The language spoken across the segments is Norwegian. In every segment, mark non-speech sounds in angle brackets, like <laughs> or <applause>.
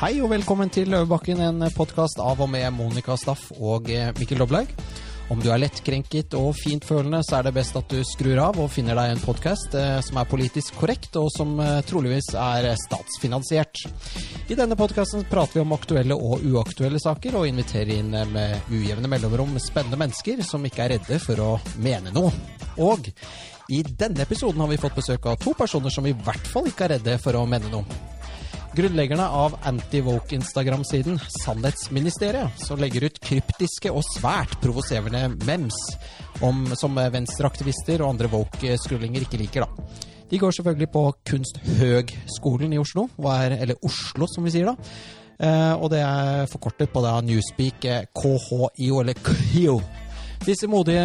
Hei og velkommen til Løvebakken, en podkast av og med Monica Staff og eh, Mikkel Doblaug. Om du er lettkrenket og fintfølende, så er det best at du skrur av og finner deg en podkast eh, som er politisk korrekt, og som eh, troligvis er statsfinansiert. I denne podkasten prater vi om aktuelle og uaktuelle saker, og inviterer inn med ujevne mellomrom spennende mennesker som ikke er redde for å mene noe. Og i denne episoden har vi fått besøk av to personer som i hvert fall ikke er redde for å mene noe. Grunnleggerne av anti-woke-Instagram-siden Sannhetsministeriet, som legger ut kryptiske og svært provoserende mems om, som venstreaktivister og andre woke-skrullinger ikke liker. da. De går selvfølgelig på Kunsthøgskolen i Oslo, er, eller Oslo som vi sier da. Eh, og det er forkortet på da Newspeak eh, KHIO, eller KHIO. Disse modige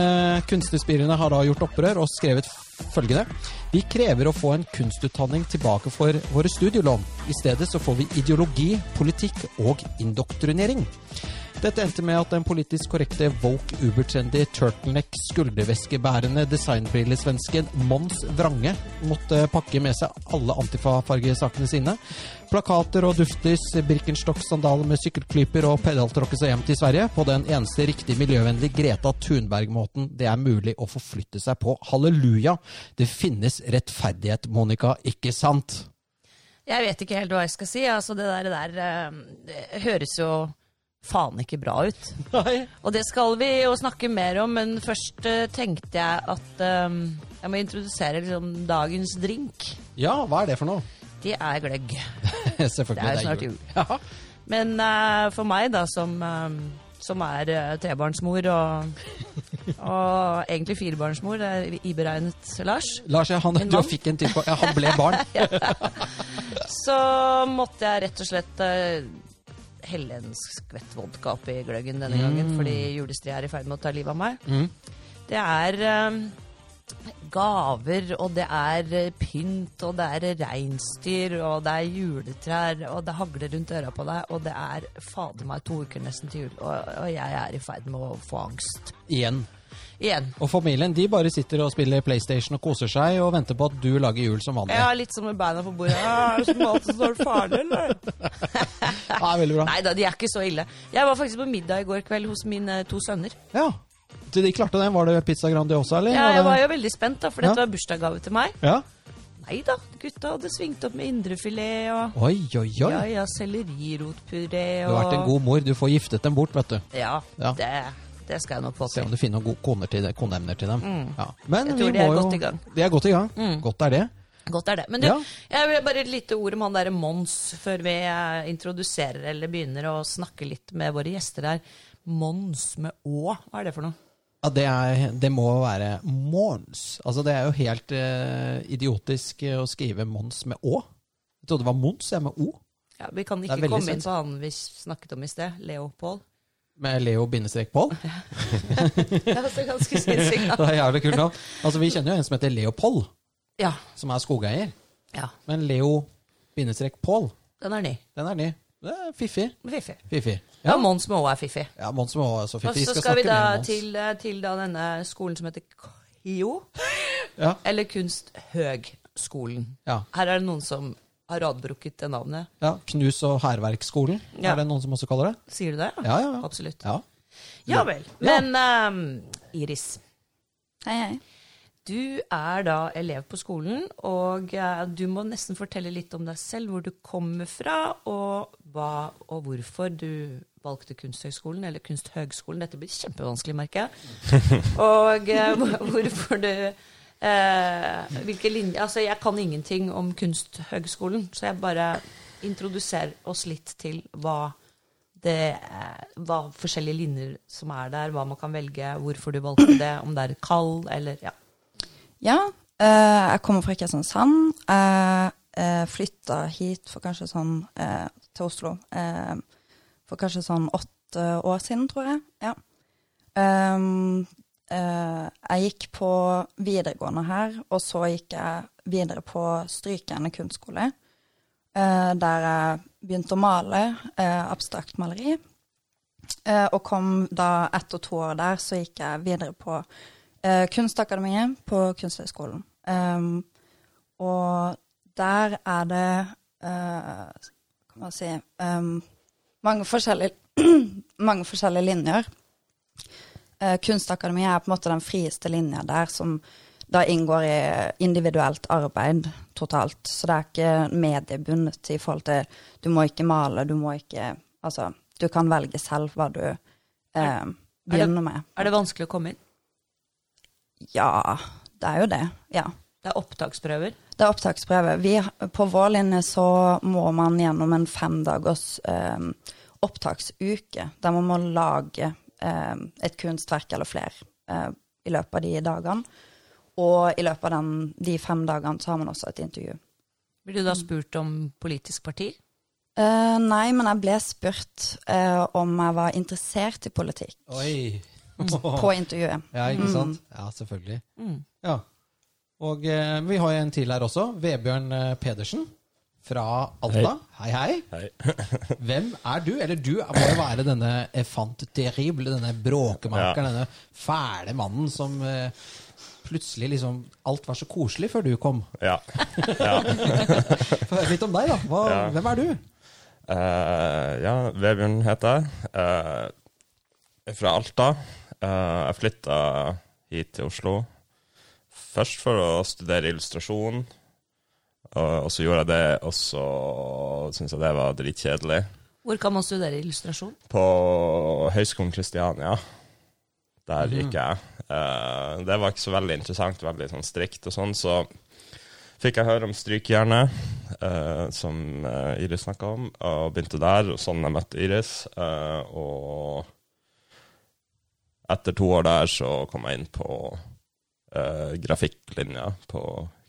kunstnerspirene har da gjort opprør og skrevet følgende. Vi krever å få en kunstutdanning tilbake for våre studielån. I stedet så får vi ideologi, politikk og indoktrinering. Dette endte med at den politisk korrekte woke ubertrendy turtleneck skulderveskebærende designbrillesvensken Mons Vrange måtte pakke med seg alle antifa-fargesakene sine. Plakater og duftlys, Birkenstock-sandaler med sykkelklyper og pedaltråkke seg hjem til Sverige på den eneste riktig miljøvennlige Greta Thunberg-måten det er mulig å forflytte seg på. Halleluja! Det finnes rettferdighet, Monica, ikke sant? Jeg vet ikke helt hva jeg skal si. Altså, det der, der eh, det høres jo faen ikke bra ut. Nei. Og det skal vi jo snakke mer om, men først uh, tenkte jeg at um, jeg må introdusere liksom, dagens drink. Ja, hva er det for noe? Det er gløgg. <laughs> Det er jo snart jul. Ja. Men uh, for meg, da, som, um, som er uh, trebarnsmor og, og egentlig firebarnsmor, det er iberegnet Lars, Lars, ja, han, du fikk en til Ja, han ble barn. <laughs> så måtte jeg rett og slett helle en skvett vodka oppi gløggen denne gangen, fordi julestria er i ferd med å ta livet av meg. Mm. Det er um, gaver, og det er eh, pynt, og det er reinsdyr, og det er juletrær, og det hagler rundt øra på deg, og det er fader meg to uker nesten til jul, og, og jeg er i ferd med å få angst. Igjen. Igjen. Og familien de bare sitter og spiller PlayStation og koser seg og venter på at du lager jul som vanlig. Ja, litt som med beina på bordet. Ja, som alltid står farlig, eller? <laughs> Ja, veldig bra. Nei da, de er ikke så ille. Jeg var faktisk på middag i går kveld hos mine to sønner. Ja. Så de klarte det. Var det pizza Grandiosa, eller? Ja, jeg var jo veldig spent, da, for Ja. dette var bursdagsgave til meg. Ja. Nei da, gutta hadde svingt opp med indrefilet og Oi, oi, oi. Ja ja, sellerirotpuré Du har vært en god mor. Du får giftet dem bort, vet du. Ja, Ja. Det, det skal jeg nå få Se om du finner noen gode koner til det, koneemner til dem. Ja. Men vi de er må jo- godt i gang. De er godt i gang. Godt er det. Godt er det. Men du, Ja. jeg vil bare et lite ord om han derre Mons før vi eh, introduserer eller begynner å snakke litt med våre gjester her. Mons med Å, hva er det for noe? Ja, det, er, det må være Mons. Altså, det er jo helt eh, idiotisk eh, å skrive Mons med Å. Jeg trodde det var Mons, jeg, med O. Ja, Vi kan ikke komme inn på han vi snakket om i sted. Leopold. Med Leo-Pål. <laughs> Det er også ganske <laughs> sinnssykt. Det er jævlig kult navn. Altså, vi kjenner jo en som heter Leopold, Ja. som er skogeier. ja. Men Leo-Pål, Den er ny. den er ny. Det er fiffig. Fiffig. Fiffig. Ja, Ja, Mons med er fiffig. ja Mons må også Og fiffig. så skal, skal vi da til, eh, til da denne skolen som heter KIO, Ja. eller Kunsthøgskolen. Ja. Her er det noen som har radbrukket det navnet. ja. Knus- og hærverksskolen, Ja. er det noen som også kaller det? Sier du det? Ja, ja, ja. Absolutt. ja. Ja vel. Ja. Men um, Iris, Hei, hei. du er da elev på skolen, og eh, du må nesten fortelle litt om deg selv, hvor du kommer fra, og hva og hvorfor du valgte Kunsthøgskolen, eller Kunsthøgskolen. Dette blir kjempevanskelig, merker jeg. <laughs> Og eh, hvorfor du eh, Hvilke linjer Altså, jeg kan ingenting om Kunsthøgskolen, så jeg bare introduserer oss litt til hva det hva forskjellige linjer som er der, hva man kan velge, hvorfor du valgte det, om det er kall, eller ja. Ja, eh, jeg kommer fra Kristiansand. Jeg uh, flytta hit for kanskje sånn eh, til Oslo eh, for kanskje sånn åtte år siden, tror jeg. Ja. Um, eh, jeg gikk på videregående her, og så gikk jeg videre på strykende kunstskole. eh, der jeg begynte å male eh, abstrakt maleri. Eh, og kom da etter to år der, så gikk jeg videre på eh, Kunstakademiet på Kunsthøgskolen. Um, og der er det Kan man si um, mange, forskjellige, <clears throat> mange forskjellige linjer. Uh, Kunstakademiet er på en måte den frieste linja der som da inngår i individuelt arbeid totalt. Så det er ikke mediebundet i forhold til Du må ikke male, du må ikke Altså, du kan velge selv hva du uh, begynner med. Er det vanskelig å komme inn? Ja, det er jo det. Ja. Det er opptaksprøver? Det er opptaksprøve. Vi, på vår linje så må man gjennom en femdagers eh, opptaksuke, der man må lage eh, et kunstverk eller flere eh, i løpet av de dagene. Og i løpet av den, de fem dagene så har man også et intervju. Blir du da spurt om politisk parti? Uh, nei, men jeg ble spurt uh, om jeg var interessert i politikk Oi. <laughs> på intervjuet. Ja, ikke sant? Ja, selvfølgelig. Ja. Og uh, vi har jo en til her også. Vebjørn eh, Pedersen fra Alta. Hei, hei. Hei. <laughs> Hvem er du? Eller du må jo være denne fant terrible, denne bråkemakeren, denne fæle mannen som eh, plutselig liksom Alt var så koselig før du kom. Ja. ja. <laughs> Få høre litt om deg, da. Hva, Ja. Hvem er du? Uh, ja, Vebjørn heter jeg. Uh, jeg er fra Alta. Uh, jeg flytta hit til Oslo først for å studere illustrasjon. Og, og så gjorde jeg det, og så syntes jeg det var dritkjedelig. Hvor kan man studere illustrasjon? På Høgskolen Kristiania. Der gikk jeg. Uh, det var ikke så veldig interessant, veldig sånn strikt og sånn, så fikk jeg høre om Strykejernet, uh, som eh, Iris snakka om, og begynte der. Og sånn jeg møtte Iris. Uh, og etter to år der så kom jeg inn på eh, grafikklinja på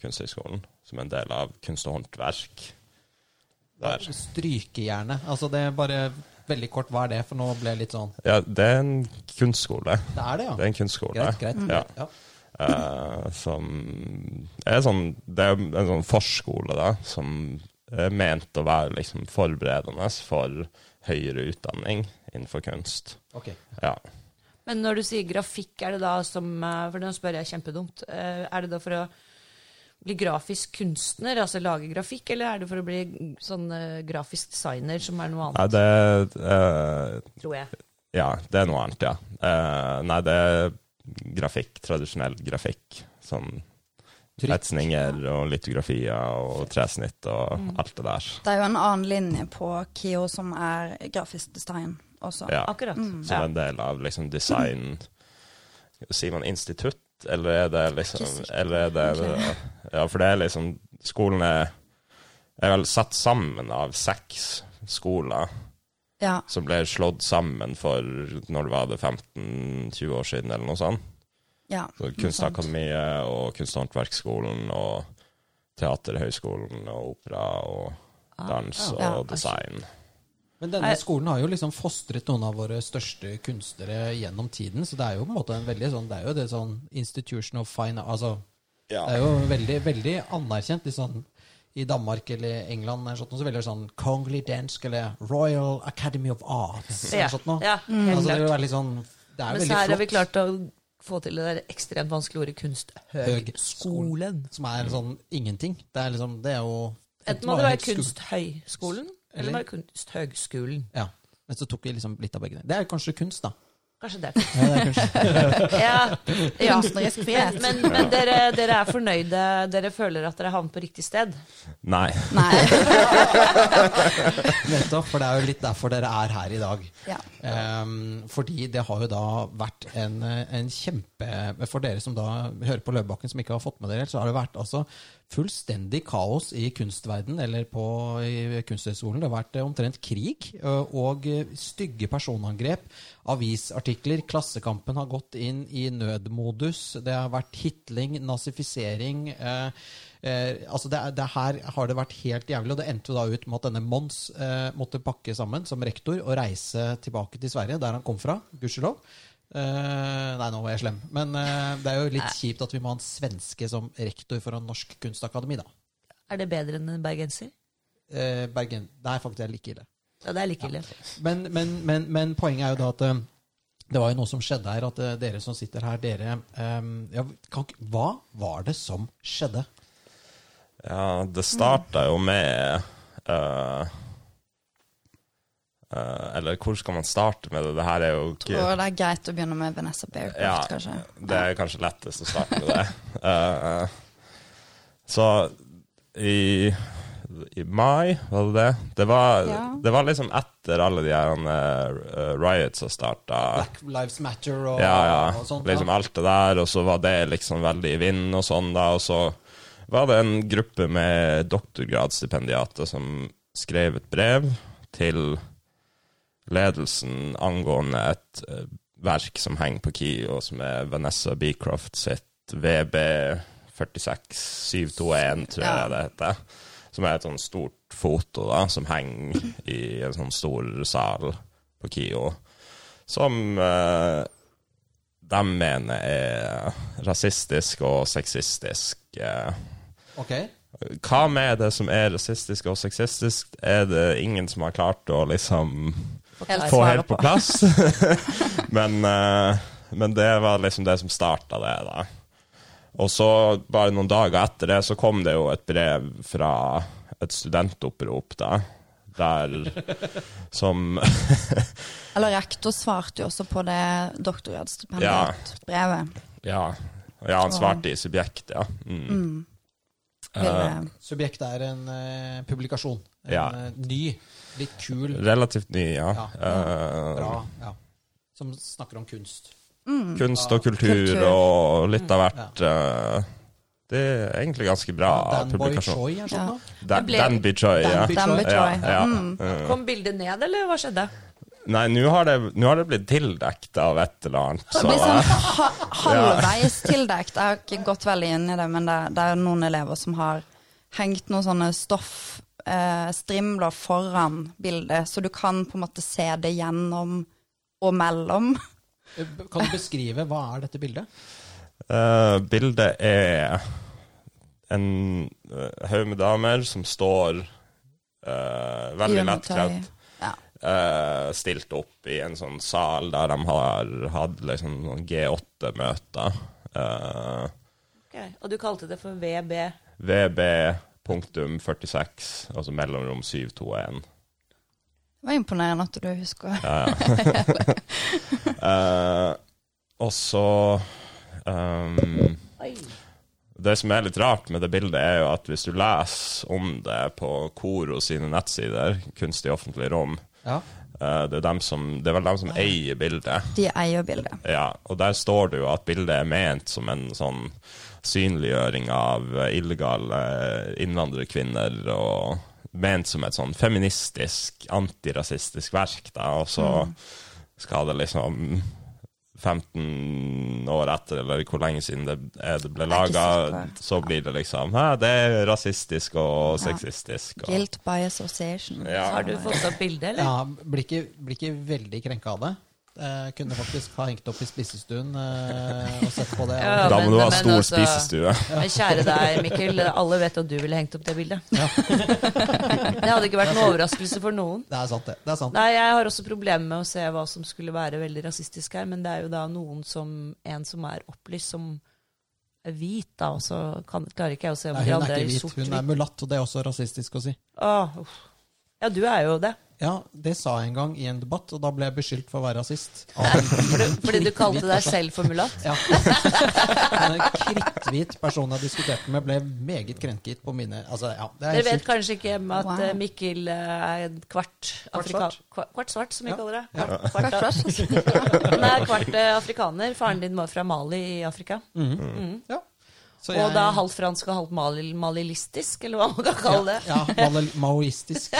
Kunsthøgskolen, som en del av kunst og håndverk. Der. Strykejerne. Altså, det er bare veldig kort, hva er det? For nå ble jeg litt sånn Ja, det er en kunstskole. Det er det, ja. Det er en kunstskole. Greit, greit. Ja. Ja. Uh, som er sånn Det er en sånn forskole, da, som er ment å være liksom forberedende for høyere utdanning innenfor kunst. Ok. Ja. Men når du sier grafikk, er det da som eh, For nå spør jeg kjempedumt. eh, Er det da for å bli grafisk kunstner, altså lage grafikk, eller er det for å bli sånn uh, grafisk designer, som er noe Nei, annet, det uh, tror jeg? Ja, det er noe annet, ja. Uh, nei, det er grafikk. Tradisjonell grafikk. Sånn Trykk. etsninger og litografier og tresnitt og Mm. alt det der. Det er jo en annen linje på KIO som er grafisk design også. Ja. Akkurat. Som en del av liksom design Sier man institutt, eller er det liksom Eller er det Ja, for det er liksom Skolen er, er vel satt sammen av seks skoler Ja. som ble slått sammen for når det var det 15-20 år siden, eller noe sånt. ja Så. Kunstakademiet og Kunst- og Teaterhøgskolen og opera og dans Ah, Ja. og design. Men denne skolen har jo liksom fostret noen av våre største kunstnere gjennom tiden, så det er jo på en måte en veldig sånn Det er jo det sånn institution of fine Altså, Ja. det er jo veldig, veldig anerkjent. Liksom, i Danmark eller England er sånn, så veldig sånn Kongelig dansk eller Royal Academy of Arts. Ja, eller sånt ja, helt altså, det er jo veldig sånn Det er Men veldig så her har vi klart å få til det der ekstremt vanskelige ordet kunsthøgskolen. Som er sånn ingenting. Det er liksom Det er jo Enten må det være Kunsthøgskolen, eller Eller? det Kunsthøgskolen. Ja. Men så tok vi liksom litt av begge. Det er kanskje kunst, da. Kanskje det. Ja, det er kanskje. <laughs> Ja, ja. Kunstnerisk frihet. Men, men dere, dere er fornøyde? Dere føler at dere havner på riktig sted? Nei. Nei. <laughs> Nettopp, for det er jo litt derfor dere er her i dag. Ja. Um, fordi det har jo da vært en, en kjempe For dere som da hører på Løvebakken, som ikke har fått med dere helt, så har det vært altså fullstendig kaos i kunstverden eller på Kunsthøgskolen. Det har vært eh, omtrent krig og eh, stygge personangrep. Avisartikler. Klassekampen har gått inn i nødmodus. Det har vært hitling, nazifisering. Eh, Eh, altså det, det her har det vært helt jævlig, og det endte jo da ut med at denne Mons eh, måtte pakke sammen som rektor og reise tilbake til Sverige, der han kom fra. Gudskjelov. Eh, nei, nå var jeg slem. Men uh, det er jo litt kjipt at vi må ha en svenske som rektor for en norsk kunstakademi, da. Er det bedre enn en bergenser? Uh, Bergen Nei, faktisk er det like ille. Ja, det er like ille. Men, men, men, men poenget er jo da at det var jo noe som skjedde her, at dere som sitter her, dere um, ja, kan, Hva var det som skjedde? Ja, det starta jo med Eh, eller hvor skal man starte med det? Det her er jo ikke Tror det er greit å begynne med Vanessa Bearcroft, Ja, kanskje. det er kanskje lettest å starte med det. uh, <laughs> så i, i mai, var det det? Det var, Ja. det var liksom etter alle de her uh, riots som starta. Black Lives Matter og, Ja, ja. og sånt. Liksom alt det der, og så var det liksom veldig i vinden og sånn, da. Og så var det en gruppe med doktorgradsstipendiater som skrev et brev til ledelsen angående et eh, verk som henger på KIO, som er Vanessa Beecroft sitt VB 46721, tror jeg det heter. Som er et sånn stort foto da, som henger i en sånn stor sal på KIO. Som eh, de mener er rasistisk og sexistisk. eh. Ok. Hva med det som er rasistisk og sexistisk, er det ingen som har klart å liksom Helt få helt på på. plass. <laughs> men, eh, men det var liksom det som starta det, da. Og så, bare noen dager etter det, så kom det jo et brev fra et studentopprop, da. Der som <laughs> Eller rektor svarte jo også på det doktorgradsstipendiatbrevet. Ja, ja han svarte i subjekt, ja. Mm. Ville- Subjekt er en uh, publikasjon. En Ja. eh, ny, litt kul, Relativt ny, ja. Ja. Eh, bra ja. Som snakker om kunst. kunst og kultur, Kultur. og litt av hvert. eh, det er egentlig ganske bra Dan Boy publikasjon. Choi er sånn Ja. nå. Dan, ble- Danby Choi, ja. Dan. Choi. Ja, ja. Mm. Eh, Kom bildet ned, eller hva skjedde? Nei, nå har, det- har det blitt tildekt av et eller annet. Det blir sånn ha <laughs> halvveis tildekt. Jeg har ikke gått veldig inn i det, men det, det er noen elever som har hengt noen sånne stoffstrimler eh, strimler foran bildet, så du kan på en måte se det gjennom og mellom. Eh, Kan du beskrive hva er dette bildet? Uh, bildet er en uh, haug med damer som står uh, veldig lettkledd. Ja. eh, stilt opp i en sånn sal der de har hatt liksom G8-møter. Uh, Ok, Og du kalte det for VB? VB. VB.46, altså mellomrom 721. Det var imponerende at du husker. <laughs> Eh, og så um, Det som er litt rart med det bildet, er jo at hvis du leser om det på Koro sine nettsider, Kunstig offentlig rom, Ja. eh, det, er dem som, det er vel dem som eier bildet. De eier bildet. Ja, og der står det jo at bildet er ment som en sånn synliggjøring av eh, illegale innvandrerkvinner, og ment som et sånn feministisk, antirasistisk verk, da, og så skal det liksom 15 år etter, eller hvor lenge siden det, er det ble laga, så blir det liksom Hæ, det er rasistisk og sexistisk. Og, Guilt by association. Ja. Har du fått opp bildet, eller? Ja, blir ikke, blir ikke veldig krenka av det. Eh, kunne faktisk ha hengt opp i spisestuen eh, og sett på det. <laughs> Ja, da må men- du ha men stor altså- spisestue. <laughs> Men kjære deg, Mikkel. Alle vet at du ville hengt opp det bildet. <laughs> det hadde ikke vært noen overraskelse for noen. Det er sant, det. det er sant. Nei, jeg har også problemer med å se hva som skulle være veldig rasistisk her, men det er jo da noen som En som er opplyst, som er hvit, da, og så kan, klarer ikke jeg å se om Nei, de andre er er i sort. hun er mulatt, og det er også rasistisk å si. Åh. Ja, du er jo det. Ja, det sa jeg en gang i en debatt, og da ble jeg beskyldt for å være rasist. Fordi, <laughs> fordi du kalte deg selv for mulatt? Ja. <laughs> En kritthvit person jeg diskuterte med, ble meget krenket på mine Altså, ja, det er Dere vet kanskje ikke at Wow. eh, Mikkel eh, er en kvart afrikaner? Kvart svart, som vi Ja. kaller det. Ja. Kvart, kvart, <laughs> Han er kvart eh, afrikaner. Faren din var fra Mali i Afrika. Mm. Ja. Så Og da halvt fransk og halvt mali malilistisk, eller hva man kan kalle det. Ja, <laughs> ja mal- maoistisk.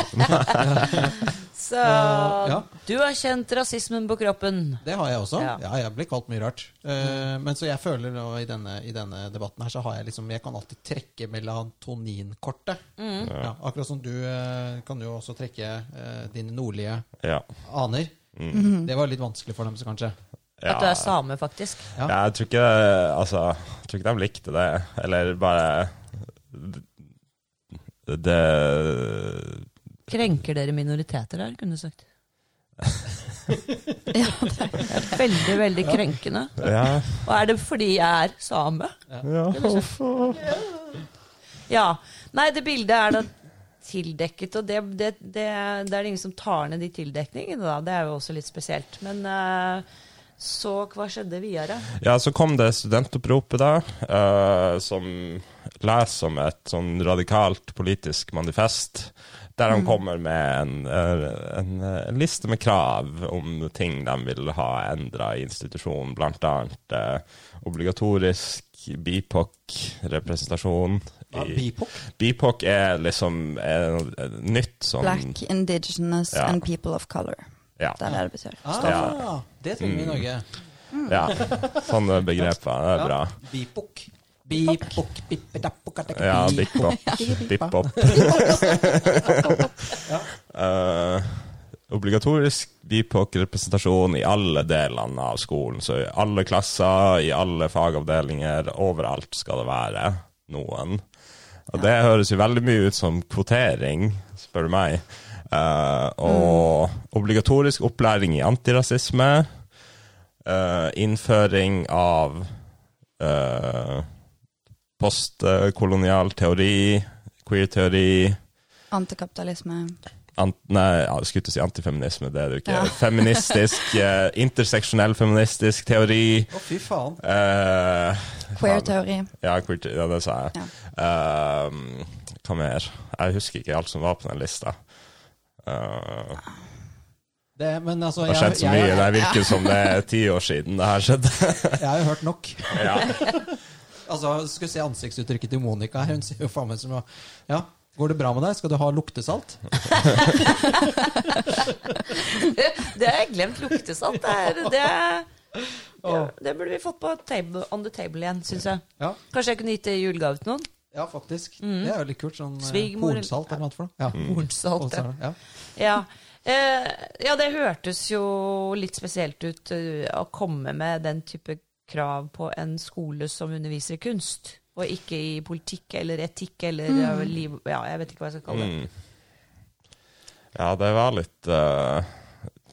Så ja. du har kjent rasismen på kroppen. Det har jeg også. Ja. Ja, jeg blir kalt mye rart. Eh, men så jeg føler nå i denne, i denne debatten her, så har jeg liksom Jeg kan alltid trekke melatoninkortet. Ja, akkurat som du uh, kan jo også trekke uh, dine nordlige Ja. aner. Mm. Det var litt vanskelig for dem, så kanskje. At du er same, faktisk. Ja. Ja, jeg tror ikke Altså, jeg tror ikke de likte det. Eller bare Det, det Krenker dere minoriteter her, kunne du sagt. <laughs> Ja, det er veldig, veldig krenkende. Ja. Og er det fordi jeg er same? ja. Ja. Nei, det bildet er da tildekket, og det, det, det, det er det ingen som tar ned de tildekningene, da. Det er jo også litt spesielt. Men eh, så hva skjedde videre? Ja, så kom det studentoppropet, da, eh, som leser om et sånn radikalt politisk manifest. Der han kommer med en, en, en, liste med krav om ting de vil ha endra i institusjonen, annet eh, obligatorisk BIPOC-representasjon. Ja, BIPOC? BIPOC er liksom er, er nytt sånn Black, indigenous Ja. and people of color. Ja. Der er det besøk. Ah, Ja. Det trenger vi i Norge. ja. Sånne begreper. Er bra. Bipok. Bipok, bippedappokatakati, Ja, bippop. <laughs> Bippop. Eh, obligatorisk BIPOC-representasjon i alle delene av skolen. Så i alle klasser, i alle fagavdelinger, overalt skal det være noen. Og det høres jo veldig mye ut som kvotering, spør du meg. Eh, og obligatorisk opplæring i antirasisme. Uh, innføring av uh, postkolonial teori, queer-teori Antikapitalisme. Ant, nei, jeg skulle ikke si antifeminisme, det er det jo ikke. Ja. <laughs> Feministisk, interseksjonell feministisk teori. Å, fy faen. eh, Queer-teori. Ja, queer, ja, det sa jeg. Ja. Hva mer? Jeg husker ikke alt som var på den lista. Eh, Det, men altså, det har skjedd så jeg, mye. jeg, Det virker som det er <laughs> ti år siden det her skjedde. jeg har jo hørt nok. ja. <laughs> Altså, Skal se ansiktsuttrykket til Monica her. Hun sier jo faen meg som Ja, går det bra med deg? Skal du ha luktesalt? <laughs> Det har jeg glemt luktesalt. Det, er, det, ja, det burde vi fått på table, on the table igjen, syns jeg. Ja, Kanskje jeg kunne gitt det i julegave til noen? Ja faktisk. Det er jo litt kult. Sånn Svigmor, Svigermor- hornsalt eller noe for noe. Ja. Hornsalt. ja. Ja. Ja. Eh, ja, det hørtes jo litt spesielt ut uh, å komme med den type krav på en skole som underviser i kunst, og ikke i politikk eller etikk eller mm. liv Ja, jeg vet ikke hva jeg skal kalle det. Mm. Ja, det var litt uh,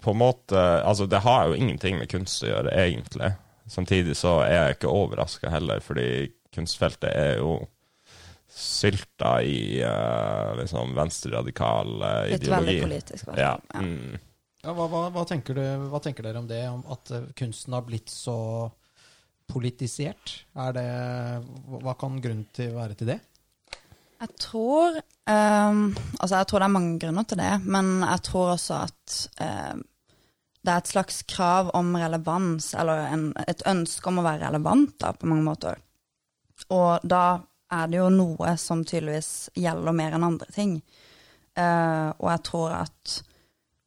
På en måte Altså, det har jo ingenting med kunst å gjøre, egentlig. Samtidig så er jeg ikke overraska heller, fordi kunstfeltet er jo sylta i uh, liksom venstreradikal uh, Litt ideologi. veldig politisk. i hvert Ja. fall. Ja. Mm. Ja, hva, hva, hva, tenker du, hva tenker dere om det? Om at eh, kunsten har blitt så politisert? Er det, hva kan grunnen til være til det? Jeg tror um, Altså, jeg tror det er mange grunner til det, men jeg tror også at um, det er et slags krav om relevans, eller en, et ønske om å være relevant, da, på mange måter. Og da er det jo noe som tydeligvis gjelder mer enn andre ting. Uh, og jeg tror at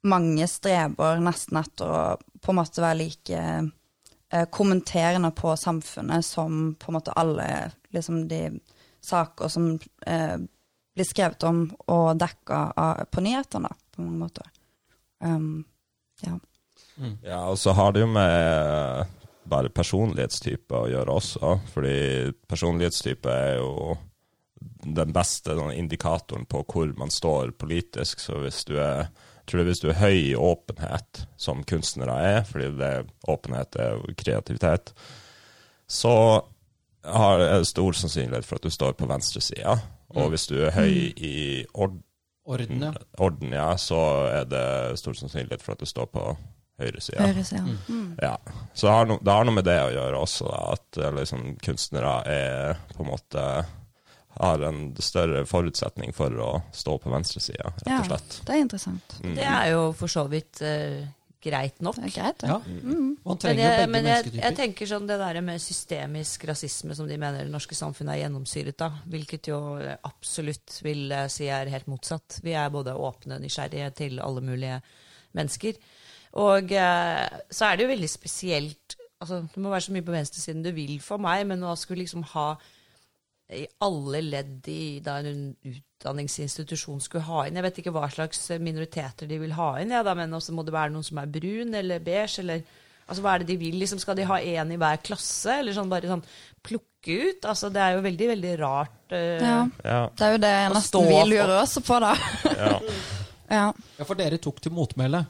mange streber nesten etter å på en måte være like uh, kommenterende på samfunnet som på en måte alle liksom de saker som uh, blir skrevet om og dekka av, på nyhetene, på mange måter. Um, ja. Ja, og så har det jo med bare personlighetstype å gjøre også, fordi personlighetstype er jo den beste indikatoren på hvor man står politisk. Så hvis du er tror jeg hvis du er høy i åpenhet, som kunstnere er, fordi det, åpenhet er jo kreativitet, så har, det stor sannsynlighet for at du står på venstresida. Og hvis du er høy i ord, Orden, ja. orden, ja, så er det stor sannsynlighet for at du står på høyresida. Høyresida. Mm. Ja. Så det har, no, det har noe med det å gjøre også, da, at eh, liksom, kunstnere er på en måte har en større forutsetning for å stå på venstresida, rett Ja, og slett. det er interessant. Mm. Det er jo for så vidt uh, greit nok. Det er greit, ja. ja. Man trenger jo begge men jeg, jeg tenker sånn det der med systemisk rasisme som de mener det norske samfunnet er gjennomsyret av, hvilket jo absolutt vil si er helt motsatt. Vi er både åpne og nysgjerrige til alle mulige mennesker. Og eh, så er det jo veldig spesielt altså Det må være så mye på venstresiden du vil for meg, men å skulle liksom ha i alle ledd i da en utdanningsinstitusjon skulle ha inn Jeg vet ikke hva slags minoriteter de vil ha inn, ja, da, men også må det være noen som er brun eller beige, eller altså hva er det de vil? Liksom, skal de ha én i hver klasse, eller sånn bare sånn plukke ut? Altså, det er jo veldig, veldig rart. Uh, Ja. Ja, Det er jo det nesten stå vi lurer også på, da. ja. <laughs> Ja. Ja, for dere tok til motmæle.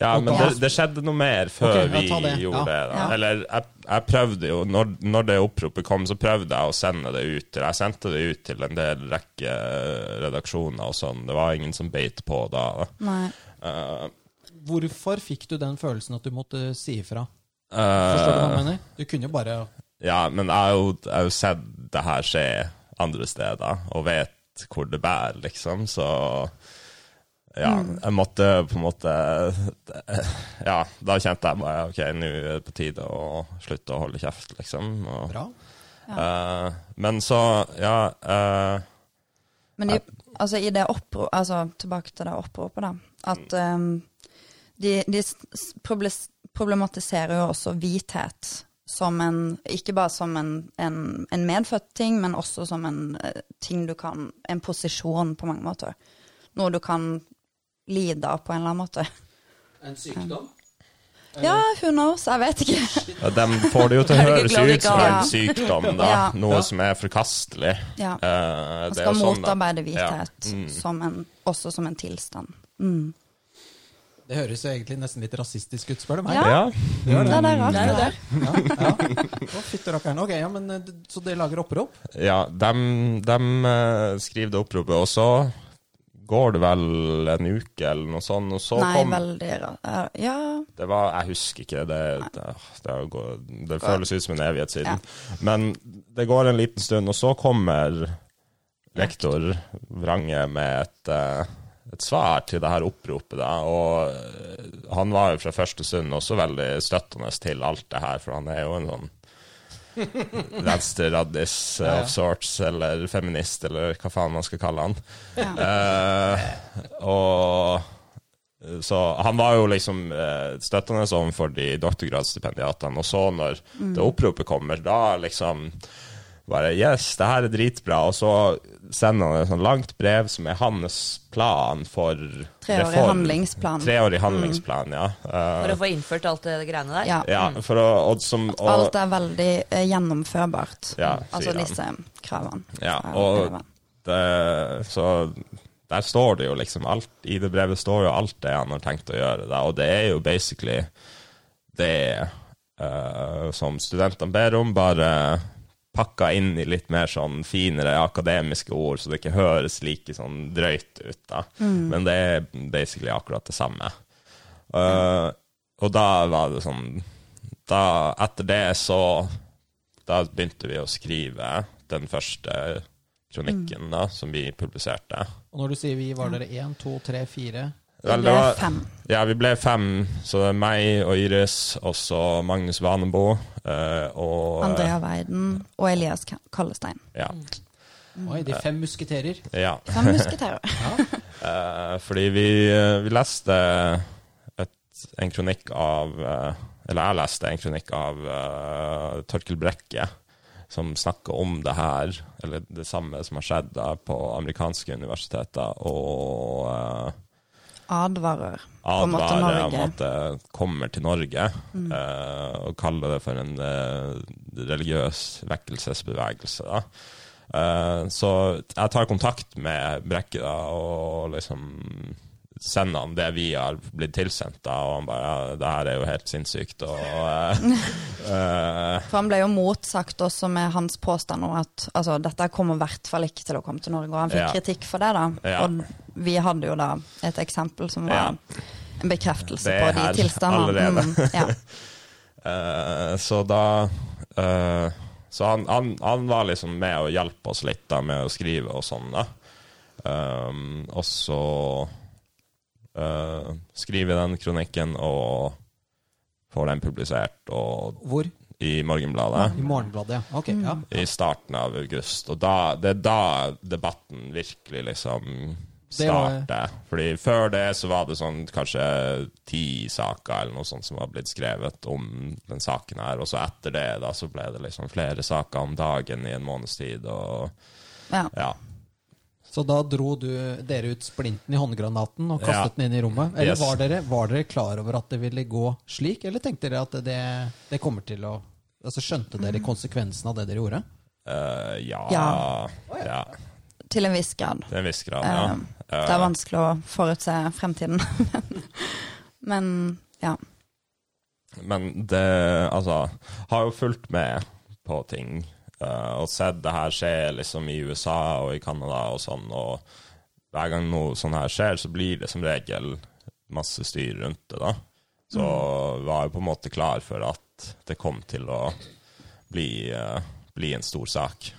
Ja, men det, det skjedde noe mer før okay, vi det. gjorde Ja. det. Da. Ja. Eller jeg, jeg prøvde jo, når, når det oppropet kom, så prøvde jeg å sende det ut. til- Jeg sendte det ut til en del rekke redaksjoner og sånn. Det var ingen som beit på da. Nei. Uh, Hvorfor fikk du den følelsen at du måtte si ifra? Uh, Forstår du hva jeg mener? Du kunne jo bare Ja, men jeg har jo, jeg har jo sett det her skje andre steder, og vet hvor det bærer, liksom, så ja, jeg måtte på en måte Ja, da kjente jeg bare OK, nå er det på tide å slutte å holde kjeft, liksom. Og, Bra. eh, men så, ja uh, Men de, altså, i det oppropet altså, tilbake til det oppropet, da. At um, de, de problematiserer jo også hvithet som en Ikke bare som en, en, en medfødt ting, men også som en eh, ting du kan En posisjon, på mange måter. Noe du kan lide av på en eller annen måte. En sykdom? Ja, who knows? Jeg vet ikke. ja, De får det jo til å <laughs> høres ut som en sykdom, da. Ja. Noe Ja. som er forkastelig. Ja. Eh, Man det er skal sånn motarbeide Ja. hvithet Mm. som en, også som en tilstand. Mm. Det høres jo egentlig nesten litt rasistisk ut, spør du meg. Ja. Ja. Det er det rart. Det er det. Ja, ja. Å. Ok, ja, men eh, Så dere lager opprop? Ja, de, de skriver det oppropet, og så går det vel en uke eller noe sånt, og så Nei, kom veldig rart. Ja, Det var Jeg husker ikke. Det, det, det, går, det føles ut som en evighet siden. Men det går en liten stund, og så kommer rektor Vrange med et, eh, et svar til det her oppropet. Da. Og eh, han var jo fra første stund også veldig støttende til alt det her, for han er jo en sånn <laughs> venstreraddis Ja, ja. of sorts, eller feminist, eller hva faen man skal kalle han. Eh, og så han var jo liksom eh, støttende overfor de doktorgradsstipendiatene, og så når det oppropet kommer, da liksom bare Yes, det her er dritbra. Og så sender han et sånt langt brev som er hans plan for Treårig reform. handlingsplan. Treårig handlingsplan, ja. For Eh, å få innført alt det greiene der. Ja. ja, for å og som, og, Alt er veldig uh, gjennomførbart. Ja, altså han. disse kravene. Ja, Ja, og det så der står det jo liksom alt I det brevet står jo alt det han har tenkt å gjøre, da, og det er jo basically det uh, som studentene ber om, bare pakka inn i litt mer sånn finere akademiske ord, så det ikke høres like sånn drøyt ut, da. Men det er basically akkurat det samme. Uh, og da var det sånn da, Etter det så Da begynte vi å skrive den første kronikken da, som vi publiserte. Og når du sier vi, var dere én, to, tre, fire? Vel, ble var- fem. Ja, vi ble fem. Så det er meg og Iris, og så Magnus Vanebo eh, og Andrea Weiden og Elias Kallestein. Ja. Oi, de fem musketerer. ja. Fem musketerer. <laughs> Eh, fordi vi, eh, vi leste et, en kronikk av eh, Eller jeg leste en kronikk av uh, Torkel Brekke, som snakker om det her, eller det samme som har skjedd da på amerikanske universiteter, og eh, Advarer advarer om at det kommer til Norge, eh, og kaller det for en eh, religiøs vekkelsesbevegelse. Eh, så jeg tar kontakt med Brekke da, og liksom sender han det vi har blitt tilsendt, da, og han bare ja, det her er jo helt sinnssykt. Og, eh, eh, For han ble jo motsagt også med hans påstand om at altså, dette kommer i hvert fall ikke til å komme til Norge, og han fikk Ja. kritikk for det, da. Ja. Og vi hadde jo da et eksempel som var Ja. en bekreftelse Det på de tilstandene. Mm, ja. uh, <laughs> så da uh, Så han, han, han var liksom med å hjelpe oss litt da, med å skrive og sånn, da. Um, og så uh, skriver jeg den kronikken og får den publisert og, Hvor? i Morgenbladet I Morgenbladet, ja. Okay, ja. i starten av august. Og da, det er da debatten virkelig liksom Det var- Fordi før det så var det sånn kanskje ti saker eller noe sånt som var blitt skrevet om den saken her. Og så etter det da så ble det liksom flere saker om dagen i en måneds tid. Og ja. ja. Så da dro du, dere ut splinten i håndgranaten og kastet Ja. den inn i rommet? Eller Yes. var, dere, var dere klar over at det ville gå slik, eller tenkte dere at det, det kommer til å Altså Skjønte dere konsekvensen av det dere gjorde? Uh, ja. Ja. ja. Til en viss grad. Til en viss grad, ja. Um, Det er vanskelig å forutse fremtiden. <laughs> Men ja. Men det Altså, har jo fulgt med på ting uh, og sett det her skje liksom i USA og i Canada og sånn, og hver gang noe sånn her skjer, så blir det som regel masse styr rundt det, da. Så var jo på en måte klar for at det kom til å bli, uh, bli en stor sak.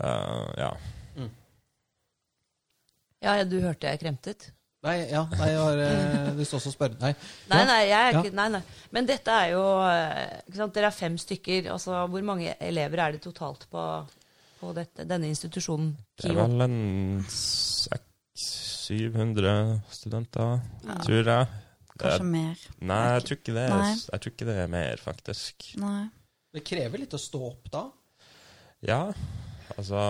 Eh, ja. Ja, du hørte jeg kremtet? Nei, ja, nei, jeg har eh, lyst til også å spørre Nei. <laughs> Nei, nei, jeg Ja. ikke, nei, nei. Men dette er jo eh, ikke sant? Dere er fem stykker. Altså, hvor mange elever er det totalt på, på dette, denne institusjonen? Det er vel en 600-700 studenter, tror jeg. Kanskje er, mer. nei, jeg tror, ikke det Nei. jeg tror ikke det er mer, faktisk. Nei. Det krever litt å stå opp da. Ja, altså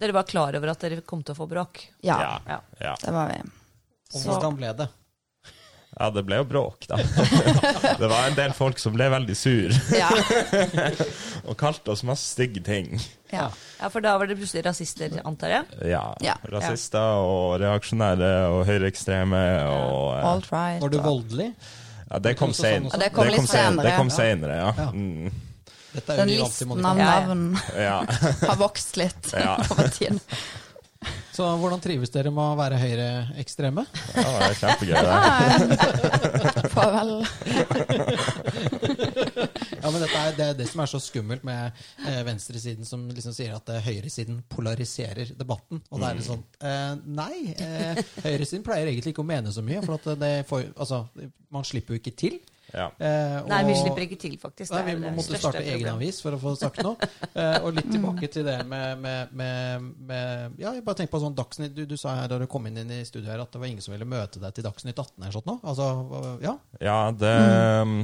Dere var klar over at dere kom til å få bråk? Ja, Ja. Ja. Det var vi. Og hvordan ble det? ja det ble jo bråk, da. <laughs> det var en del folk som ble veldig sur Ja. <laughs> og kalte oss masse stygge ting. ja. Ja, For da var det plutselig rasister, antar jeg? Ja. Ja. Rasister og reaksjonære og høyreekstreme og eh, Alt right. Var du voldelig? Ja, det kom Også sånn senere. også? Ja, det kom litt senere, Det kom ja. senere, ja. Ja. Mm, Dette er jo Den vi listen av Monica. Ja, ja. navn ja. <laughs> har vokst litt Ja. <laughs> over tid. Så hvordan trives dere med å være høyreekstreme? ja, det er kjempegøy, det. Får vel Ja, men dette er, Det er det som er så skummelt med eh, venstresiden, som liksom sier at eh, høyresiden polariserer debatten. Og da er det sånn eh, Nei, eh, høyresiden pleier egentlig ikke å mene så mye. For at det får, altså, man slipper jo ikke til. Ja. Eh, Nei, vi slipper ikke til, faktisk. Nei, vi det måtte starte egen avis for å få sagt noe. <laughs> Eh, og litt tilbake til det med, med, med, med Ja, jeg bare tenk på sånn Dagsnytt du, du sa her da du kom inn, inn i studio her at det var ingen som ville møte deg til Dagsnytt 18 eller sånt nå? Altså, ja. Ja, det mm.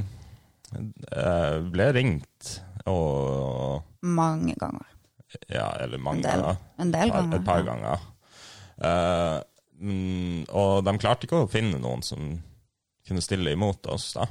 ble ringt og mange ganger. Ja, eller mange En del. En del Par- ganger. Et par ja. ganger. Eh, mm, og de klarte ikke å finne noen som kunne stille imot oss, da.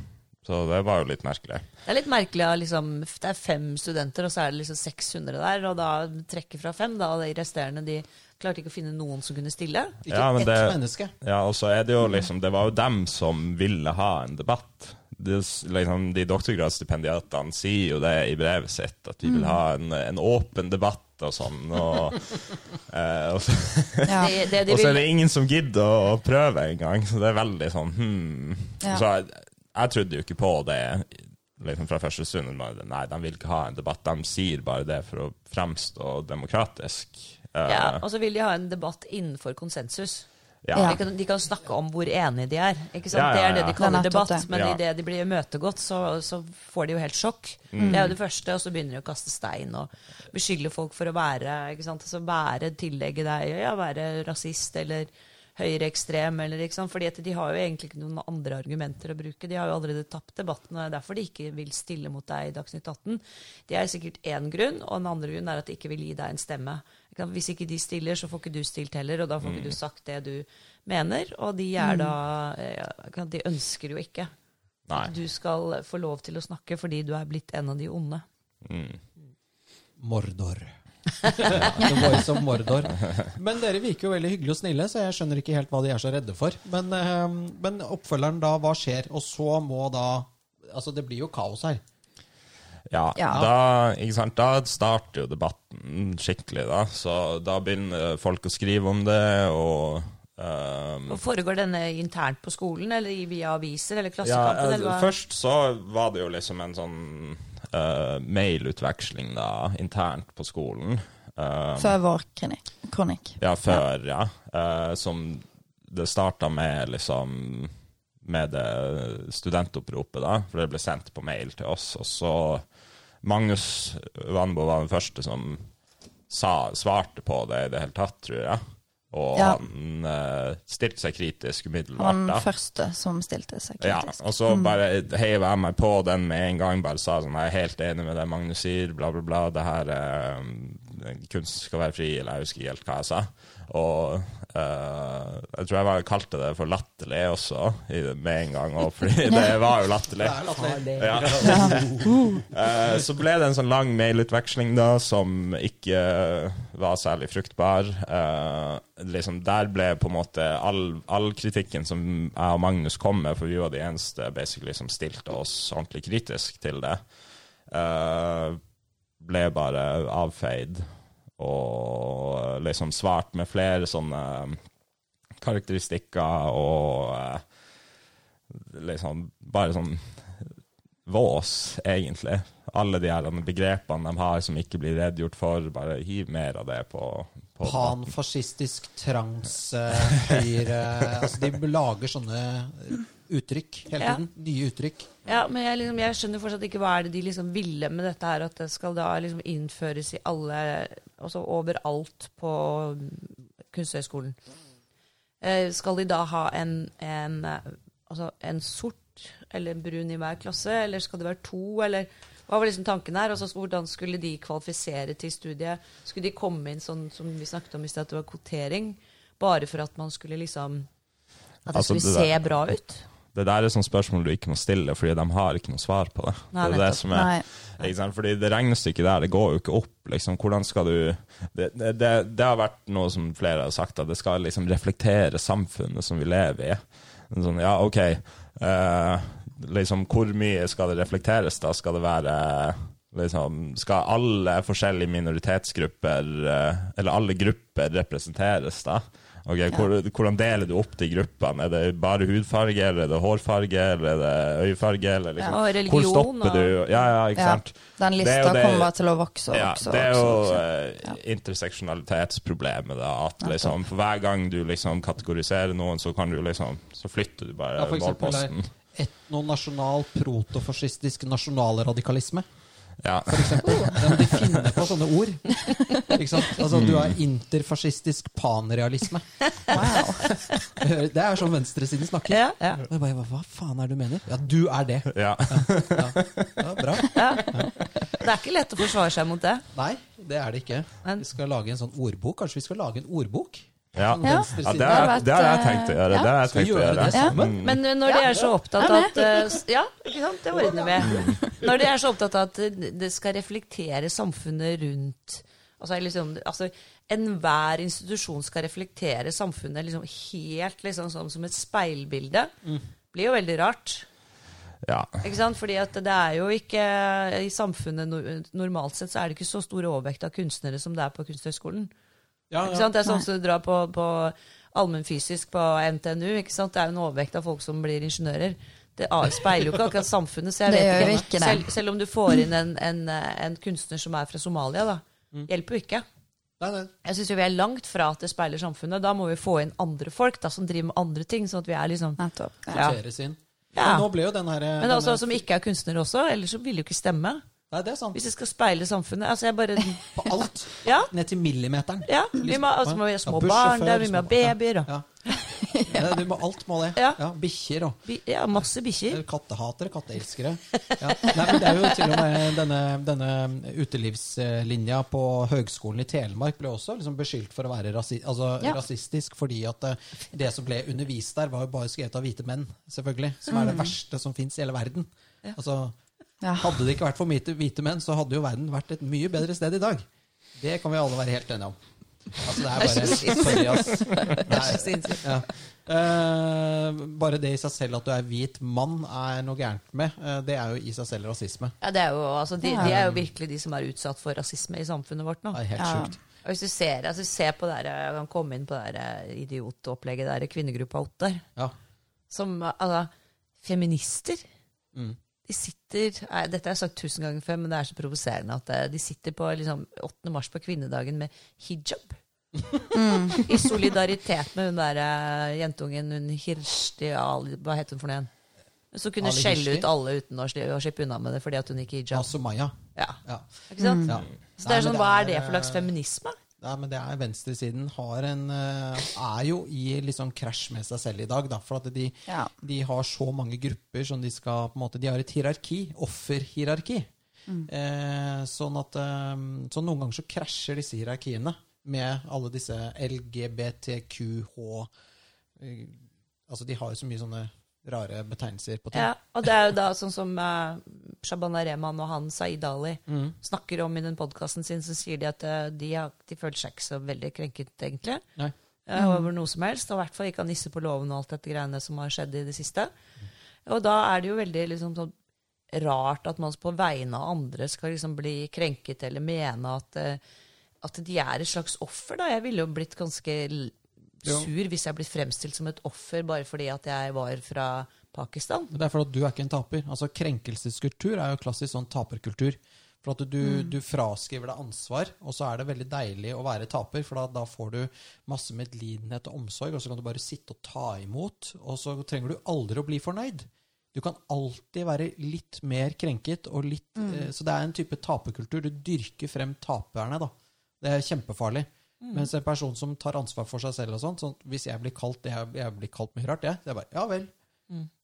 Så det var jo litt merkelig. Det er litt merkelig at liksom, det er fem studenter, og så er det liksom 600 der. Og da trekker fra fem, da, og de resterende de klarte ikke å finne noen som kunne stille. Ikke Ja, men ett det- menneske. Ja, og så er det jo liksom Det var jo dem som ville ha en debatt. Det, liksom, de doktorgradsstipendiatene sier jo det i brevet sitt, at de vil ha en, en åpen debatt og sånn. Og, <laughs> eh, og, så, Ja. <laughs> Det, det de og så er det ingen som gidder å prøve engang, så det er veldig sånn hmm. Ja. Så jeg, jeg trodde jo ikke på det liksom fra første stund. men Nei, de vil ikke ha en debatt. De sier bare det for å fremstå demokratisk. Eh, ja, og så vil de ha en debatt innenfor konsensus. ja. De, kan, de kan snakke om hvor enige de er. Ikke sant? Ja, ja, Det er det de kaller er debatt. Men Ja. idet de blir imøtegått, så, så får de jo helt sjokk. Mm. Det er jo det første, og så begynner de å kaste stein og beskylde folk for å være ikke sant? Altså være tillegge deg ja, være rasist eller høyreekstrem. Eller, ikke sant? Fordi de har jo egentlig ikke noen andre argumenter å bruke. De har jo allerede tapt debatten, og det er derfor de ikke vil stille mot deg i Dagsnytt 18. Det er sikkert én grunn, og den andre grunn er at de ikke vil gi deg en stemme. Hvis ikke de stiller, så får ikke du stilt heller, og da får ikke du sagt det du mener. Og de er da eh, De ønsker jo ikke Nei. at du skal få lov til å snakke fordi du er blitt en av de onde. Mm. Mordor. <laughs> The Voice of Mordor. Men dere virker jo veldig hyggelige og snille, så jeg skjønner ikke helt hva de er så redde for. Men, eh, men oppfølgeren da, hva skjer? Og så må da Altså, det blir jo kaos her. Ja, Ja. Da, ikke sant? da starter jo debatten skikkelig, da. Så da begynner folk å skrive om det, og um, Og Foregår denne internt på skolen, eller via aviser, eller Klassekampen? Ja, eller? Først så var det jo liksom en sånn eh, mailutveksling da, internt på skolen. Um, Før vår kronikk. kronikk. Ja, før, ja. Eh, som det starta med liksom Med det studentoppropet, da. For det ble sendt på mail til oss. Og så Magnus Vanbo var den første som sa, svarte på det i det hele tatt, tror jeg. Og Ja. han uh, stilte seg kritisk Han umiddelbart. den første som stilte seg kritisk. Ja, og så bare heiv jeg meg på den med en gang. Bare sa sånn, jeg er helt enig med det Magnus sier, bla, bla, bla. Det her uh, Kunst skal være fri, eller jeg husker ikke helt hva jeg sa. Og eh, Jeg tror jeg var, kalte det for latterlig også i, med en gang, og fordi <laughs> det var jo latterlig. Ja. uh, <laughs> så ble det en sånn lang mailutveksling da, som ikke var særlig fruktbar. Uh, liksom Der ble på en måte all, all kritikken som jeg og Magnus kom med, for vi var de eneste som stilte oss ordentlig kritisk til det, eh, ble bare avfeid og liksom svart med flere sånne karakteristikker og eh, liksom bare sånn vås, egentlig. Alle de her begrepene de har som ikke blir redegjort for, bare hiv mer av det på, på Panfascistisk trans, eh, høyre Altså, de lager sånne uttrykk hele Ja. tiden. Nye uttrykk. Ja, men jeg, liksom, jeg skjønner fortsatt ikke hva er det de liksom ville med dette her. At det skal da liksom innføres i alle Altså overalt på Kunsthøgskolen. Eh, skal de da ha en, en, eh, altså en sort eller en brun i hver klasse, eller skal det være to, eller hva var liksom tanken her? Altså, hvordan skulle de kvalifisere til studiet? Skulle de komme inn sånn som vi snakket om i sted, at det var kvotering? Bare for at man skulle liksom At det Altså, skulle det se bra ut? Det der er sånne spørsmål du ikke må stille, fordi de har ikke noe svar på det. Nei, det det som er? Fordi det regnestykket der, det går jo ikke opp. Liksom. Hvordan skal du det, det, det, det har vært noe som flere har sagt, at det skal liksom reflektere samfunnet som vi lever i. Sånn, ja, OK. eh, liksom, hvor mye skal det reflekteres, da? Skal det være liksom, Skal alle forskjellige minoritetsgrupper, eh, eller alle grupper, representeres, da? Ok, hvor, Hvordan deler du opp de gruppene? Er det bare hudfarge, eller er det hårfarge, eller er det øyefarge? Eller liksom, Ja, og hvor religion, stopper og- du? Ja, ja, ikke Ja. sant? Den lista det- kommer til å vokse og Ja, vokse. det er jo eh, interseksjonalitetsproblemet, da. At liksom, for hver gang du liksom kategoriserer noen, så kan du liksom Så flytter du bare Ja, for målposten. Etnonasjonal protofascistisk nasjonalradikalisme. Ja. Eksempel. Ja, de finner på sånne ord. Ikke sant? Altså, du har interfascistisk panrealisme. Wow. Det er sånn venstresiden snakker. Ja, ja. Og jeg bare, hva, faen er det du mener? Ja, du er det. ja. Ja, bra. Det er ikke lett å forsvare seg mot det. Nei, det er det ikke. Vi skal lage en sånn ordbok. Kanskje vi skal lage en ordbok? Ja. Sånn Ja. ja det, har, vært, det har jeg tenkt å gjøre. ja. Det har jeg tenkt å gjøre? Mm. Men når de er så opptatt av Ja, at eh, Ja, ikke sant? Det ordner vi. Når de er så opptatt av at det- skal reflektere samfunnet rundt Altså, liksom, altså Enhver institusjon skal reflektere samfunnet liksom helt liksom, sånn som et speilbilde. blir jo veldig rart. Ja. Ikke sant? Fordi at det er jo ikke I samfunnet normalt sett så er det ikke så stor overvekt av kunstnere som det er på Kunsthøgskolen. Ja, Ikke ja. sant? Det er sånn som du drar på, på allmennfysisk på NTNU. Ikke sant? Det er jo en overvekt av folk som blir ingeniører. Det speiler jo ikke akkurat samfunnet. Så jeg <laughs> Det vet ikke, ikke det. Selv, selv om du får inn en, en, en kunstner som er fra Somalia, da, hjelper jo ikke. Nei, nei. Jeg syns vi er langt fra at det speiler samfunnet. Da må vi få inn andre folk da, som driver med andre ting. sånn at vi er liksom... Nettopp. Ja. Ja. Ja. Men nå ble jo den her Men altså, som ikke er kunstnere også, ellers så vil det jo ikke stemme. Nei, det er sant. Hvis det skal speile samfunnet. Altså, jeg bare På alt. <laughs> Ja. Ned til millimeteren. ja vi må, altså, må vi ha små Ja, barn der, vi må ha babyer og <laughs> Ja. Ja, du må, alt må det. Ja. Bikkjer og ja, masse bikkjer. kattehatere, katteelskere. Ja. Nei, men det er jo til og med denne, denne utelivslinja på Høgskolen i Telemark ble også liksom beskyldt for å være rasi altså, Ja. rasistisk, fordi at eh, det som ble undervist der, var jo bare skrevet av hvite menn, selvfølgelig. Som er det verste som fins i hele verden. Ja. Altså, Ja. hadde det ikke vært for hvite, hvite menn, så hadde jo verden vært et mye bedre sted i dag. Det kan vi alle være helt enige om. Altså, det er bare Sorry, ass. Det er. Ja. uh, bare det i seg selv at du er hvit mann, er noe gærent med. Uh, det er jo i seg selv rasisme. Ja, det er jo, altså, de, de er jo virkelig de som er utsatt for rasisme i samfunnet vårt nå. Det er helt Ja. sjukt. Og hvis du ser, altså, ser på det der, jeg kan komme inn på det der idiotopplegget der, kvinnegruppa 8 Ja. som altså, feminister. Mm. De sitter nei, Dette har jeg sagt tusen ganger før, men det er så provoserende at eh, de sitter på liksom, 8. mars på kvinnedagen med hijab. <laughs> I solidaritet med hun der eh, jentungen, hun Hirsti Ali, Hva het hun for noe igjen? Så kunne Ali skjelle Hirsti? ut alle uten å å slippe unna med det fordi at hun gikk i hijab. Asumaya. Ja, Ja. ikke sant? Ja. Så det er sånn, Hva er det for slags feminisme? Ja, men det er venstresiden har en eh, er jo i sånn krasj med seg selv i dag. Da, for at de, Ja. de har så mange grupper som de skal på en måte, De har et hierarki. Offerhierarki. Eh, sånn at eh, Så noen ganger så krasjer disse hierarkiene med alle disse LGBTQH eh, Altså, de har jo så mye sånne rare betegnelser på ting. Ja, og det er jo da sånn som uh, Shabana Rehman og han Saeed Ali Mm. snakker om i den podkasten sin, så sier de at uh, de, har, de føler seg ikke så veldig krenket, egentlig. Nei. Uh, over noe som helst. Og i hvert fall ikke av nisse på låven og alt dette greiene som har skjedd i det siste. Og da er det jo veldig liksom, sånn rart at man på vegne av andre skal liksom bli krenket eller mene at, at de er et slags offer. da. Jeg ville jo blitt ganske. Sur hvis jeg blir fremstilt som et offer bare fordi at jeg var fra Pakistan. Det er fordi du er ikke en taper. Altså Krenkelseskultur er jo klassisk sånn taperkultur. For at du, du fraskriver deg ansvar, og så er det veldig deilig å være taper. For da, da får du masse medlidenhet og omsorg, og så kan du bare sitte og ta imot. Og så trenger du aldri å bli fornøyd. Du kan alltid være litt mer krenket. Og litt, eh, så det er en type taperkultur. Du dyrker frem taperne. da. Det er kjempefarlig. Mens en person som tar ansvar for seg selv og sånt, sånn, Hvis jeg blir kalt det jeg, jeg blir kalt mye rart, jeg, det er bare Ja vel.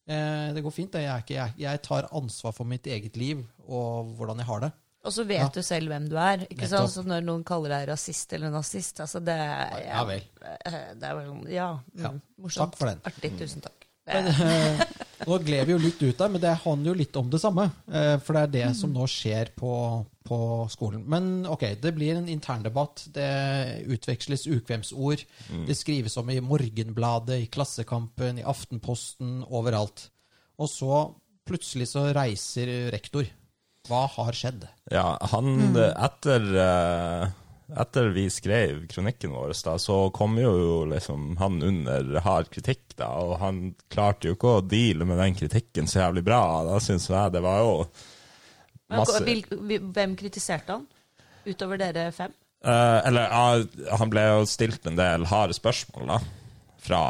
Eh, det går fint. Jeg, er ikke, jeg, jeg tar ansvar for mitt eget liv og hvordan jeg har det. Og så vet Ja. du selv hvem du er. ikke sant? Så når noen kaller deg rasist eller nazist altså det, er- Ja vel. eh, Det er Ja. Mm, Ja. Morsomt. Takk for den. Artig. Tusen takk. Men, eh, <laughs> nå gled vi jo litt ut der, men det handler jo litt om det samme. Eh, for det er det som nå skjer på, på skolen. Men ok, det blir en interndebatt. Det utveksles ukvemsord. Det skrives om i Morgenbladet, i Klassekampen, i Aftenposten, overalt. Og så plutselig så reiser rektor. Hva har skjedd? Ja, han etter, eh, etter vi skrev kronikken vår, da, så kom jo liksom han under hard kritikk, da, og han klarte jo ikke å deale med den kritikken så jævlig bra. Da syns jeg det var jo masse hvem kritiserte han? Utover dere fem? Eh, Eller ja, han ble jo stilt en del harde spørsmål, da, fra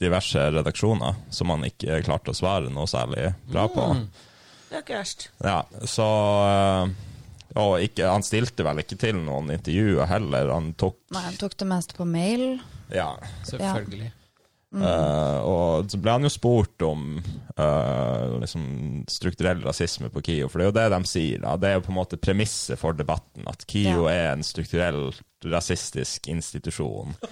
diverse redaksjoner, som han ikke klarte å svare noe særlig bra på. Det er ikke verst. Ja, så eh, Og ikke, han stilte vel ikke til noen intervjuer heller. Han tok Nei, han tok det meste på mail. Ja. Selvfølgelig. Eh, og så ble han jo spurt om uh, liksom strukturell rasisme på KIO, for det er jo det de sier. da. Det er jo på en måte premisset for debatten, at KIO Ja. er en strukturell rasistisk institusjon. <laughs>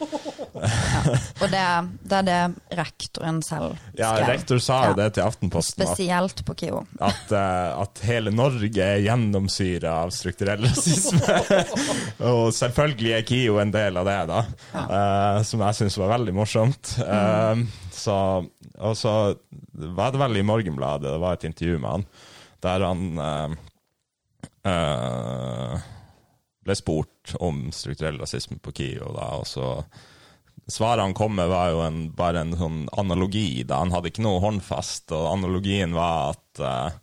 Og det, det er det rektoren selv Ja, rektor sa jo Ja. det til Aftenposten, Spesielt på KIO. at, eh, at hele Norge er gjennomsyra av strukturell rasisme. <laughs> og selvfølgelig er KIO en del av det, da. Eh, som jeg syns var veldig morsomt. Eh, så, og så var det vel i Morgenbladet, det var et intervju med han, der han uh, ble spurt om strukturell rasisme på KIO, da, og så Svaret han kom med, var jo en, bare en sånn analogi. da Han hadde ikke noe håndfast, og analogien var at uh,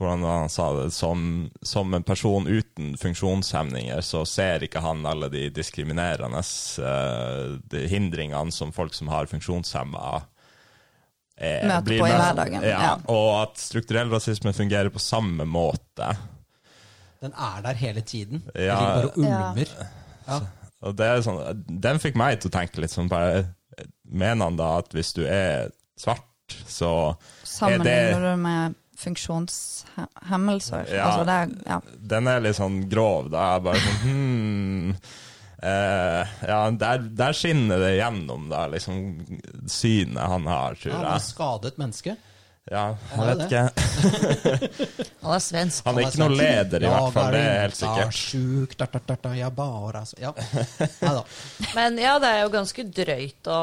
Hvordan han sa det? Som, som en person uten funksjonshemninger, så ser ikke han alle de diskriminerende uh, de hindringene som folk som har funksjonshemma eh, Møter blir på i hverdagen, Ja, ja. Og at strukturell rasisme fungerer på samme måte. Den er der hele tiden. Den Ja. ligger bare og ulmer. Ja. Og det er sånn, Den fikk meg til å tenke litt sånn bare, Mener han da at hvis du er svart, så er det Sammenligner du med funksjonshemmelser? Ja. Altså det ja. Den er litt sånn grov. Da er bare sånn hmm, eh, Ja, der, der skinner det gjennom, da, liksom synet han har, tror jeg. Han er skadet menneske. Ja, jeg vet ikke. <laughs> Han er svensk. Han er ikke noen leder, i hvert fall. Det er helt sikkert. Ja. Men ja, det er jo ganske drøyt å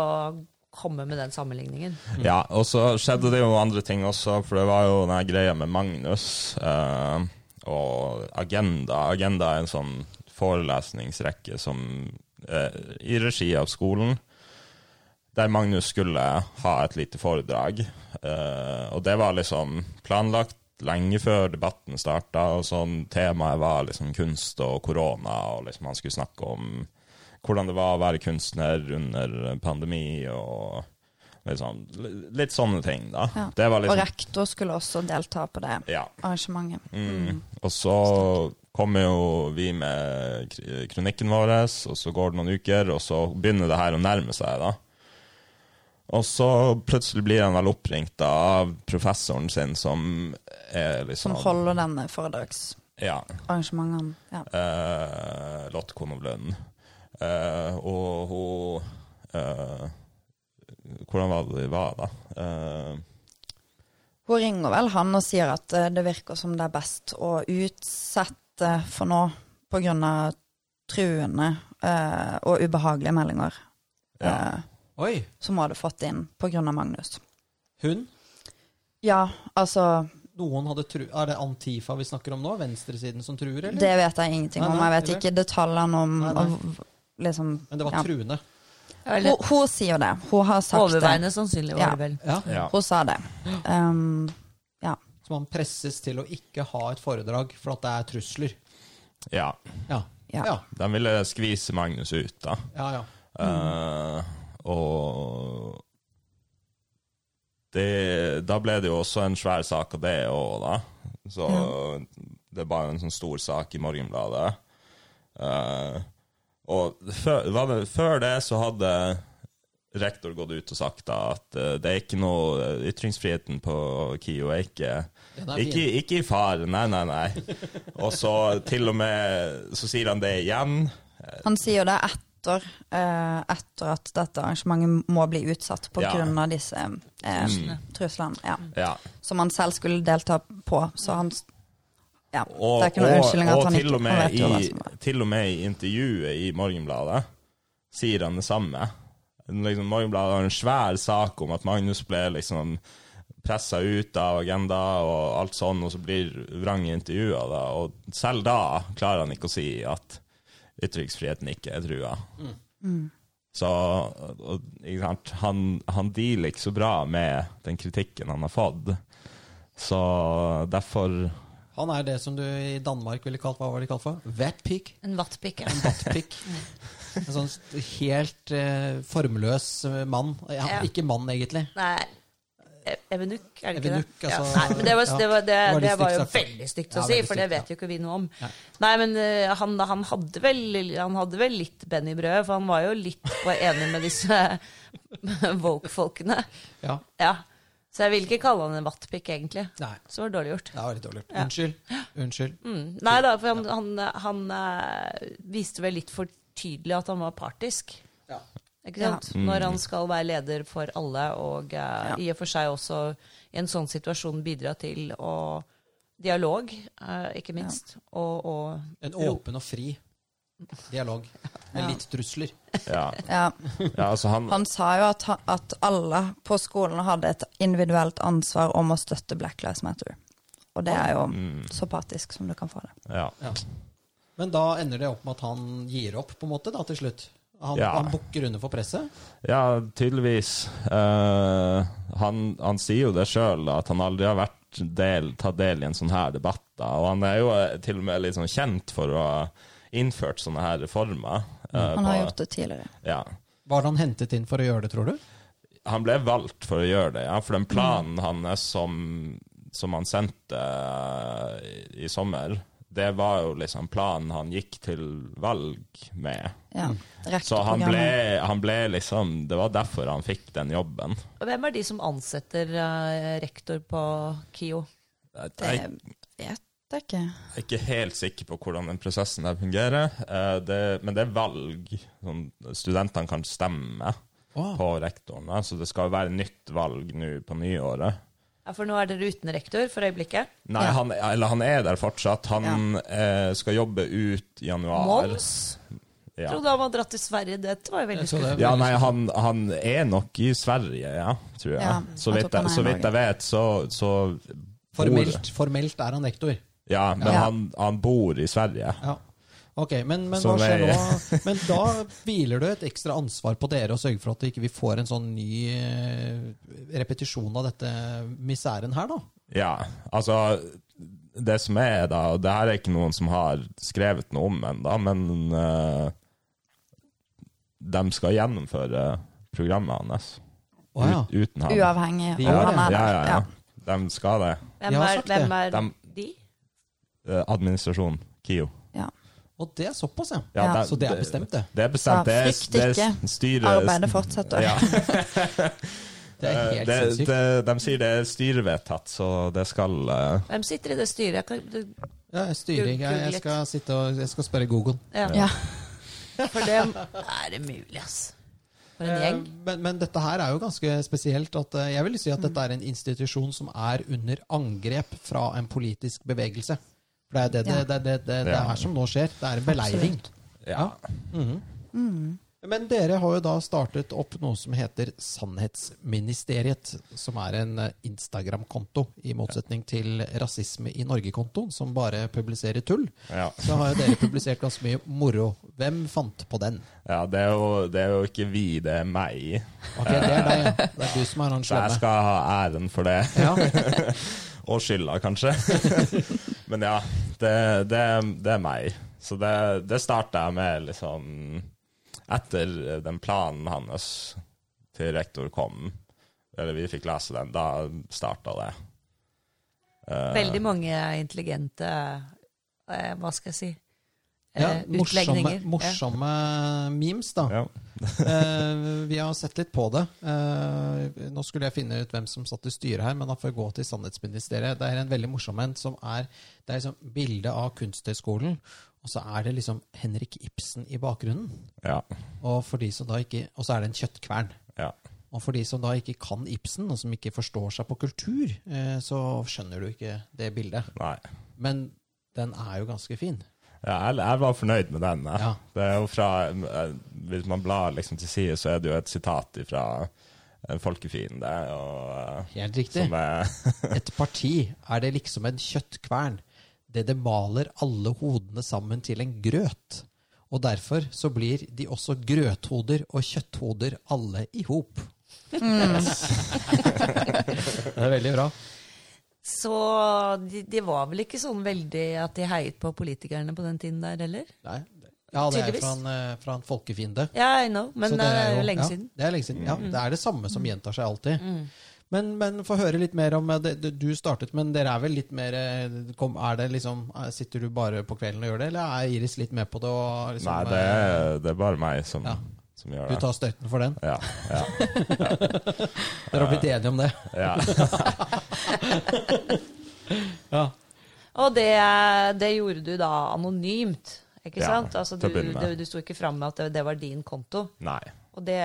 komme med den sammenligningen. Ja, og så skjedde det jo andre ting også, for det var jo den her greia med Magnus eh, og Agenda. Agenda er en sånn forelesningsrekke som eh, i regi av skolen, der Magnus skulle ha et lite foredrag. Eh, og det var liksom planlagt lenge før debatten starta, og sånn temaet var liksom kunst og korona, og liksom han skulle snakke om hvordan det var å være kunstner under pandemi, og liksom, litt sånne ting, da. Ja. Det var Og liksom rektor skulle også delta på det Ja. arrangementet. Mm. Og så kommer jo vi med kronikken vår, og så går det noen uker, og så begynner det her å nærme seg, da. Og så plutselig blir han vel oppringt av professoren sin, som er liksom Som holder denne foredragsarrangementene. Ja. Ja. eh, Lotte Konovlund. Eh, og hun eh, hvordan var det de var, da? Eh, Hun ringer vel han og sier at det virker som det er best å utsette for nå pga. truende eh, og ubehagelige meldinger Ja. Oi. som hun hadde fått inn pga. Magnus. Hun? Ja, altså Noen hadde tru... Er det Antifa vi snakker om nå? Venstresiden som truer, eller? Det vet jeg ingenting Nei, om. nei, Jeg vet eller? ikke detaljene om Nei, nei. av- liksom Men det var ja. truende. Hun, hun sier det. Hun har sagt det. overveiende sannsynlig, var Ja. det vel. Ja. ja. Hun sa det. Um, Så man presses til å ikke ha et foredrag for at det er trusler. ja. Ja. Ja. Ja. De ville skvise Magnus ut, da. ja, ja. Eh, og det, da ble det jo også en svær sak av det òg, da. Så det er bare en sånn stor sak i Morgenbladet. Uh, og før, var det, før det så hadde rektor gått ut og sagt da at uh, det er ikke noe Ytringsfriheten på KIO er ikke ikke, ikke i fare, nei, nei, nei. <laughs> Og så til og med Så sier han det igjen. han sier det etter, eh, etter at dette arrangementet må bli utsatt pga. Ja. grunn av disse eh, Truslene. truslene. Ja. Ja. Som han selv skulle delta på. Så han Ja, Og, det er ikke noe og, unnskyldning at han ikke og med vet i, som til og med i intervjuet i Morgenbladet sier han det samme. Liksom, Morgenbladet har en svær sak om at Magnus ble liksom pressa ut av agenda og alt sånn, og så blir vrang i intervjuer. Da. Og selv da klarer han ikke å si at ytringsfriheten ikke er trua. Så og, ikke sant? Han, han dealer ikke så bra med den kritikken han har fått. Så derfor Han er det som du i Danmark ville kalt Hva var det kalt for? Vatpig? En vattpikk. ja. En Buttpick. <laughs> En sånn helt eh, formløs mann. Ja, Ja. Ikke mann, egentlig. Nei, Evenuk, er det ikke Evenuk, det? altså, ja. Nei, men det var, det var, det, Det var det var jo veldig stygt å si, for det vet jo ikke vi noe om. Nei. Men uh, han, han, hadde vel, han hadde vel litt benn i brødet, for han var jo litt på enig med disse <laughs> woke-folkene. Ja. Ja. Så jeg vil ikke kalle han en vattpikk, egentlig. Nei, Så var det dårlig gjort. det var litt dårlig gjort. Ja. Unnskyld. Unnskyld. Mm. Nei da, for han, han, han eh, viste vel litt for tydelig at han var partisk. Ja. Ikke sant? Når han skal være leder for alle, og eh, i og for seg også i en sånn situasjon bidra til å dialog, uh, ikke minst, og, og En åpen og fri dialog med Ja. litt trusler. <laughs> Ja, Ja. ja altså han, Han sa jo at, at alle på skolen hadde et individuelt ansvar om å støtte Black Lives Matter. Og det er jo så patisk som du kan få det. ja. Ja. Men da ender det opp med at han gir opp, på en måte, da, til slutt. Han, Ja. han bukker under for presset. Ja, tydeligvis. Uh, han, han sier jo det sjøl, at han aldri har vært del, tatt del i en sånn her debatt. Da. Og han er jo eh, til og med litt sånn kjent for å ha innført sånne her reformer. Uh, Han har på- gjort det tidligere. Ja. Var han hentet inn for å gjøre det, tror du? Han ble valgt for å gjøre det, ja. For den planen hans som, som han sendte i, i sommer, det var jo liksom planen han gikk til valg med. Ja. Så han ble, han ble liksom Det var derfor han fikk den jobben. Og Hvem er de som ansetter uh, rektor på KIO? Det vet jeg ikke. Jeg er ikke helt sikker på hvordan den prosessen der fungerer, Uh, det, men det er valg. Sånn, studentene kan stemme oh. på rektoren, så det skal jo være nytt valg nå på nyåret. Ja, For nå er dere uten rektor for øyeblikket. Nei, Ja. han, eller han er der fortsatt. Han eh, skal jobbe ut januar. Mons? Ja. Trodde han var dratt til Sverige. Dette var jo veldig det. skuffende. Ja, nei, han, han er nok i Sverige, ja, tror jeg. Ja, så, vidt jeg, så vidt jeg vet, så, så Formelt, formelt er han rektor. Ja, men Ja. Han, han bor i Sverige. Ja. Ok, men, men hva skjer nå? Men da hviler det et ekstra ansvar på dere å sørge for at vi ikke får en sånn ny eh, repetisjon av dette misæren her, da. Ja, altså Det som er, da Og det her er ikke noen som har skrevet noe om ennå, men uh, de skal gjennomføre programmet hans Oh, ja. ut, uten ham. Uavhengig av ja, han er Ja, der. ja, ja. De skal det. Hvem er, hvem er Dem- de? Administrasjonen. KIO. Og det er såpass, ja. Ja. det- Så det er bestemt, det. Det er bestemt. Ja, Det er, frykt det er ikke. Styrer... Arbeidet fortsetter. Ja. <laughs> Det er Eh, helt det, sinnssykt. det, de sier det er styrevedtatt, så det skal uh... Hvem sitter i det styret? Jeg kan, du... Ja, styring. Jeg, jeg skal sitte og jeg skal spørre Google. ja. Ja. <laughs> For det er det mulig, ass. For en gjeng. Eh, Men, men dette her er jo ganske spesielt. At, eh, jeg vil si at dette er en institusjon som er under angrep fra en politisk bevegelse. For det er det det, det, det, det, det Ja. er som nå skjer. Det er en beleiring. Ja. Mhm. Mm. Men dere har jo da startet opp noe som heter Sannhetsministeriet, som er en eh, Instagram-konto, i motsetning til Rasisme i Norge-kontoen, som bare publiserer tull. ja. Så har jo dere publisert ganske mye moro. Hvem fant på den? ja det, er jo, det er jo ikke vi, det er meg. Ok, Det er deg, ja. Det er du som er han Så jeg skal ha æren for det. Ja. <laughs> Og skylda, kanskje. <laughs> Men ja, det, det, det er meg. Så det, det starta jeg med liksom Etter den planen hans til rektor kom, eller vi fikk lese den, da starta det. Veldig mange intelligente eh, Hva skal jeg si? Ja, Eh, morsomme, utlegninger. morsomme memes, da. Ja. <laughs> Eh, vi har sett litt på det. Eh, nå skulle jeg finne ut hvem som satt i styret her, men da får jeg gå til Sannhetsministeriet. Det er en veldig morsom en som er Det er liksom bilde av Kunsthøgskolen, og så er det liksom Henrik Ibsen i bakgrunnen. ja. Og, for de som da ikke, og så er det en kjøttkvern. ja. Og for de som da ikke kan Ibsen, og som ikke forstår seg på kultur, eh, så skjønner du ikke det bildet. Nei. Men den er jo ganske fin. Ja, jeg, jeg var fornøyd med den. Ja. Det er jo fra, eh, Hvis man blar liksom til side, så er det jo et sitat fra en folkefiende. Og, eh, Helt riktig. som er <laughs> Et parti er det liksom en kjøttkvern. Det det maler alle hodene sammen til en grøt. Og derfor så blir de også grøthoder og kjøtthoder alle i hop. <laughs> det er veldig bra. Så de, de var vel ikke sånn veldig at de heiet på politikerne på den tiden der heller? Nei. Ja, det er Tydeligvis. fra en, eh, fra en folkefiende. Ja, I know, men Så det er jo lenge ja, siden. Det er lenge siden. Ja, det er det samme som gjentar seg alltid. Men, men få høre litt mer om det, det- Du startet, men dere er vel litt mer eh, kom, er det liksom, eh, Sitter du bare på kvelden og gjør det, eller er Iris litt med på det? Og liksom, Nei, det er, det er bare meg som, Ja. Som gjør det. Du tar støyten for den? Ja, ja, <laughs> Dere har blitt enige om det? ja. <laughs> Ja. Og det, det gjorde du da anonymt, ikke Ja, sant? Altså, du, du, du sto ikke fram med at det, det var din konto. Nei. Og det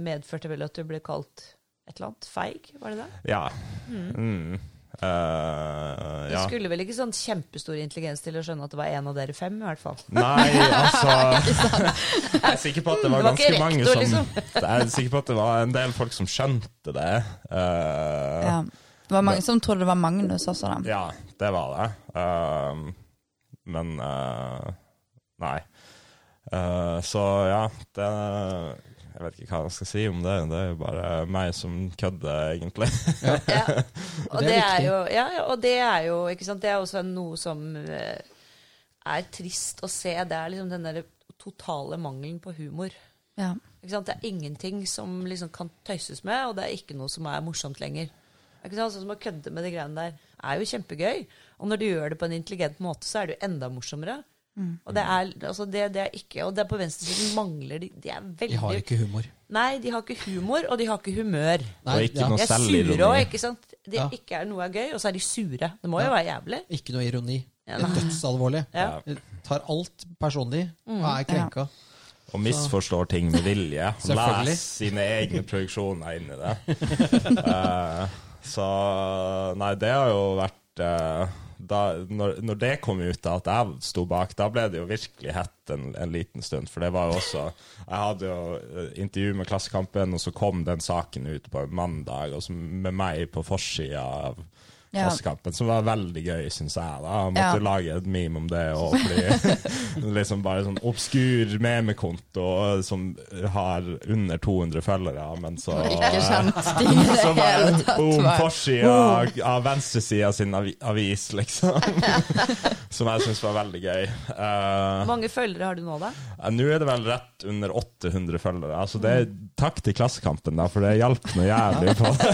medførte vel at du ble kalt et eller annet feig, var det det? Ja. Mm. Eh, Du ja. skulle vel ikke sånn kjempestor intelligens til å skjønne at det var en av dere fem, i hvert fall. Nei, <laughs> altså Jeg er sikker på at det var Det var ganske mange som liksom. <laughs> Jeg er sikker på at det var en del folk som skjønte det. Uh, Ja. Det var mange som trodde det var Magnus også, da. Ja, det var det. Uh, men Nei. Eh, så ja, det Jeg vet ikke hva jeg skal si om det. Det er jo bare meg som kødder, egentlig. Ja. <laughs> Og Det er jo, ja, ja, og det er jo ikke sant? Det er også noe som eh, er trist å se. Det er liksom den der totale mangelen på humor. Ja. Ikke sant? Det er ingenting som liksom kan tøyses med, og det er ikke noe som er morsomt lenger. Ikke sant? Sånn som å kødde med de greiene der er jo kjempegøy. Og når du gjør det på en intelligent måte, så er det jo enda morsommere. Og det er, altså det, det er ikke Og det er på venstresiden mangler de De er veldig De har ikke humor. Nei, de har ikke humor, og de har ikke humør. Nei, Og ikke ja, noe De er sure òg, ikke sant? De Ja. ikke er noe er gøy, og så er de sure. Det må jo være jævlig. ikke noe ironi. Ja, Det dødsalvorlig. Ja. Tar alt personlig og er krenka. Og misforstår ting med vilje. <laughs> Les sine egne produksjoner inn i det. uh, <laughs> så Nei, det har jo vært eh, da, når, når det kom ut, da, at jeg sto bak, da ble det jo virkelig hett en, en liten stund. For det var jo også Jeg hadde jo eh, intervju med Klassekampen, og så kom den saken ut på en mandag, og så med meg på forsida av Ja. Klassekampen, som var veldig gøy, syns jeg. da Jeg måtte Ja. lage et meme om det, og bli <laughs> liksom bare sånn obskur memekonto som har under 200 følgere, men så Ikke kjent <laughs> i det hele tatt. boom, forsida av venstresida sin avis, liksom. <laughs> Som jeg syns var veldig gøy. Hvor Hvor mange følgere har du nå, da? ja, Nå er det vel rett under 800 følgere. Altså det er Takk til Klassekampen, da, for det hjalp noe jævlig på det.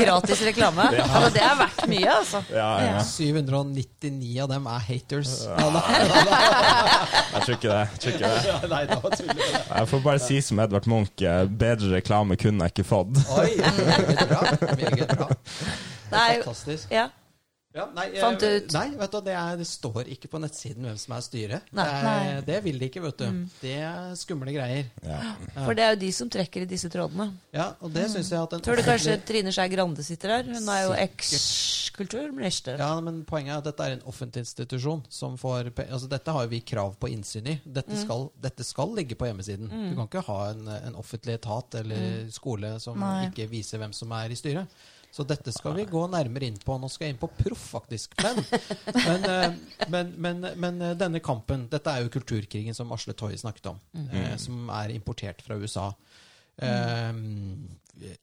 Gratis reklame? Altså, det er verdt mye, altså. Ja, ja. 799 av dem er haters. Jeg tror ikke det. Jeg, tror ikke det. Nei, det var jeg får bare si som Edvard Munch, eh, bedre reklame kunne jeg ikke fått. Oi, meget bra. Meget bra. Nei, Fantastisk. ja. Ja, nei, jeg, Fant ut. nei, vet du, det, er, det står ikke på nettsiden hvem som er styret. Nei. Det, Nei. er, det vil de ikke, vet du. Det er skumle greier. Ja. For det er jo de som trekker i disse trådene. Ja, og det synes jeg at en Tror du kanskje Trine Skei Grande sitter her? Hun er jo ekskulturminister. Ja, men poenget er at dette er en offentlig institusjon som får Altså, dette har jo vi krav på innsyn i. Dette, Mm. skal, dette skal ligge på hjemmesiden. Du kan ikke ha en, en offentlig etat eller Mm. skole som Nei. ikke viser hvem som er i styret. Så dette skal vi gå nærmere inn på. Nå skal jeg inn på proff, faktisk. Men, <laughs> men, eh, men, men, men eh, denne kampen Dette er jo kulturkrigen som Asle Toje snakket om, eh, som er importert fra USA. Eh,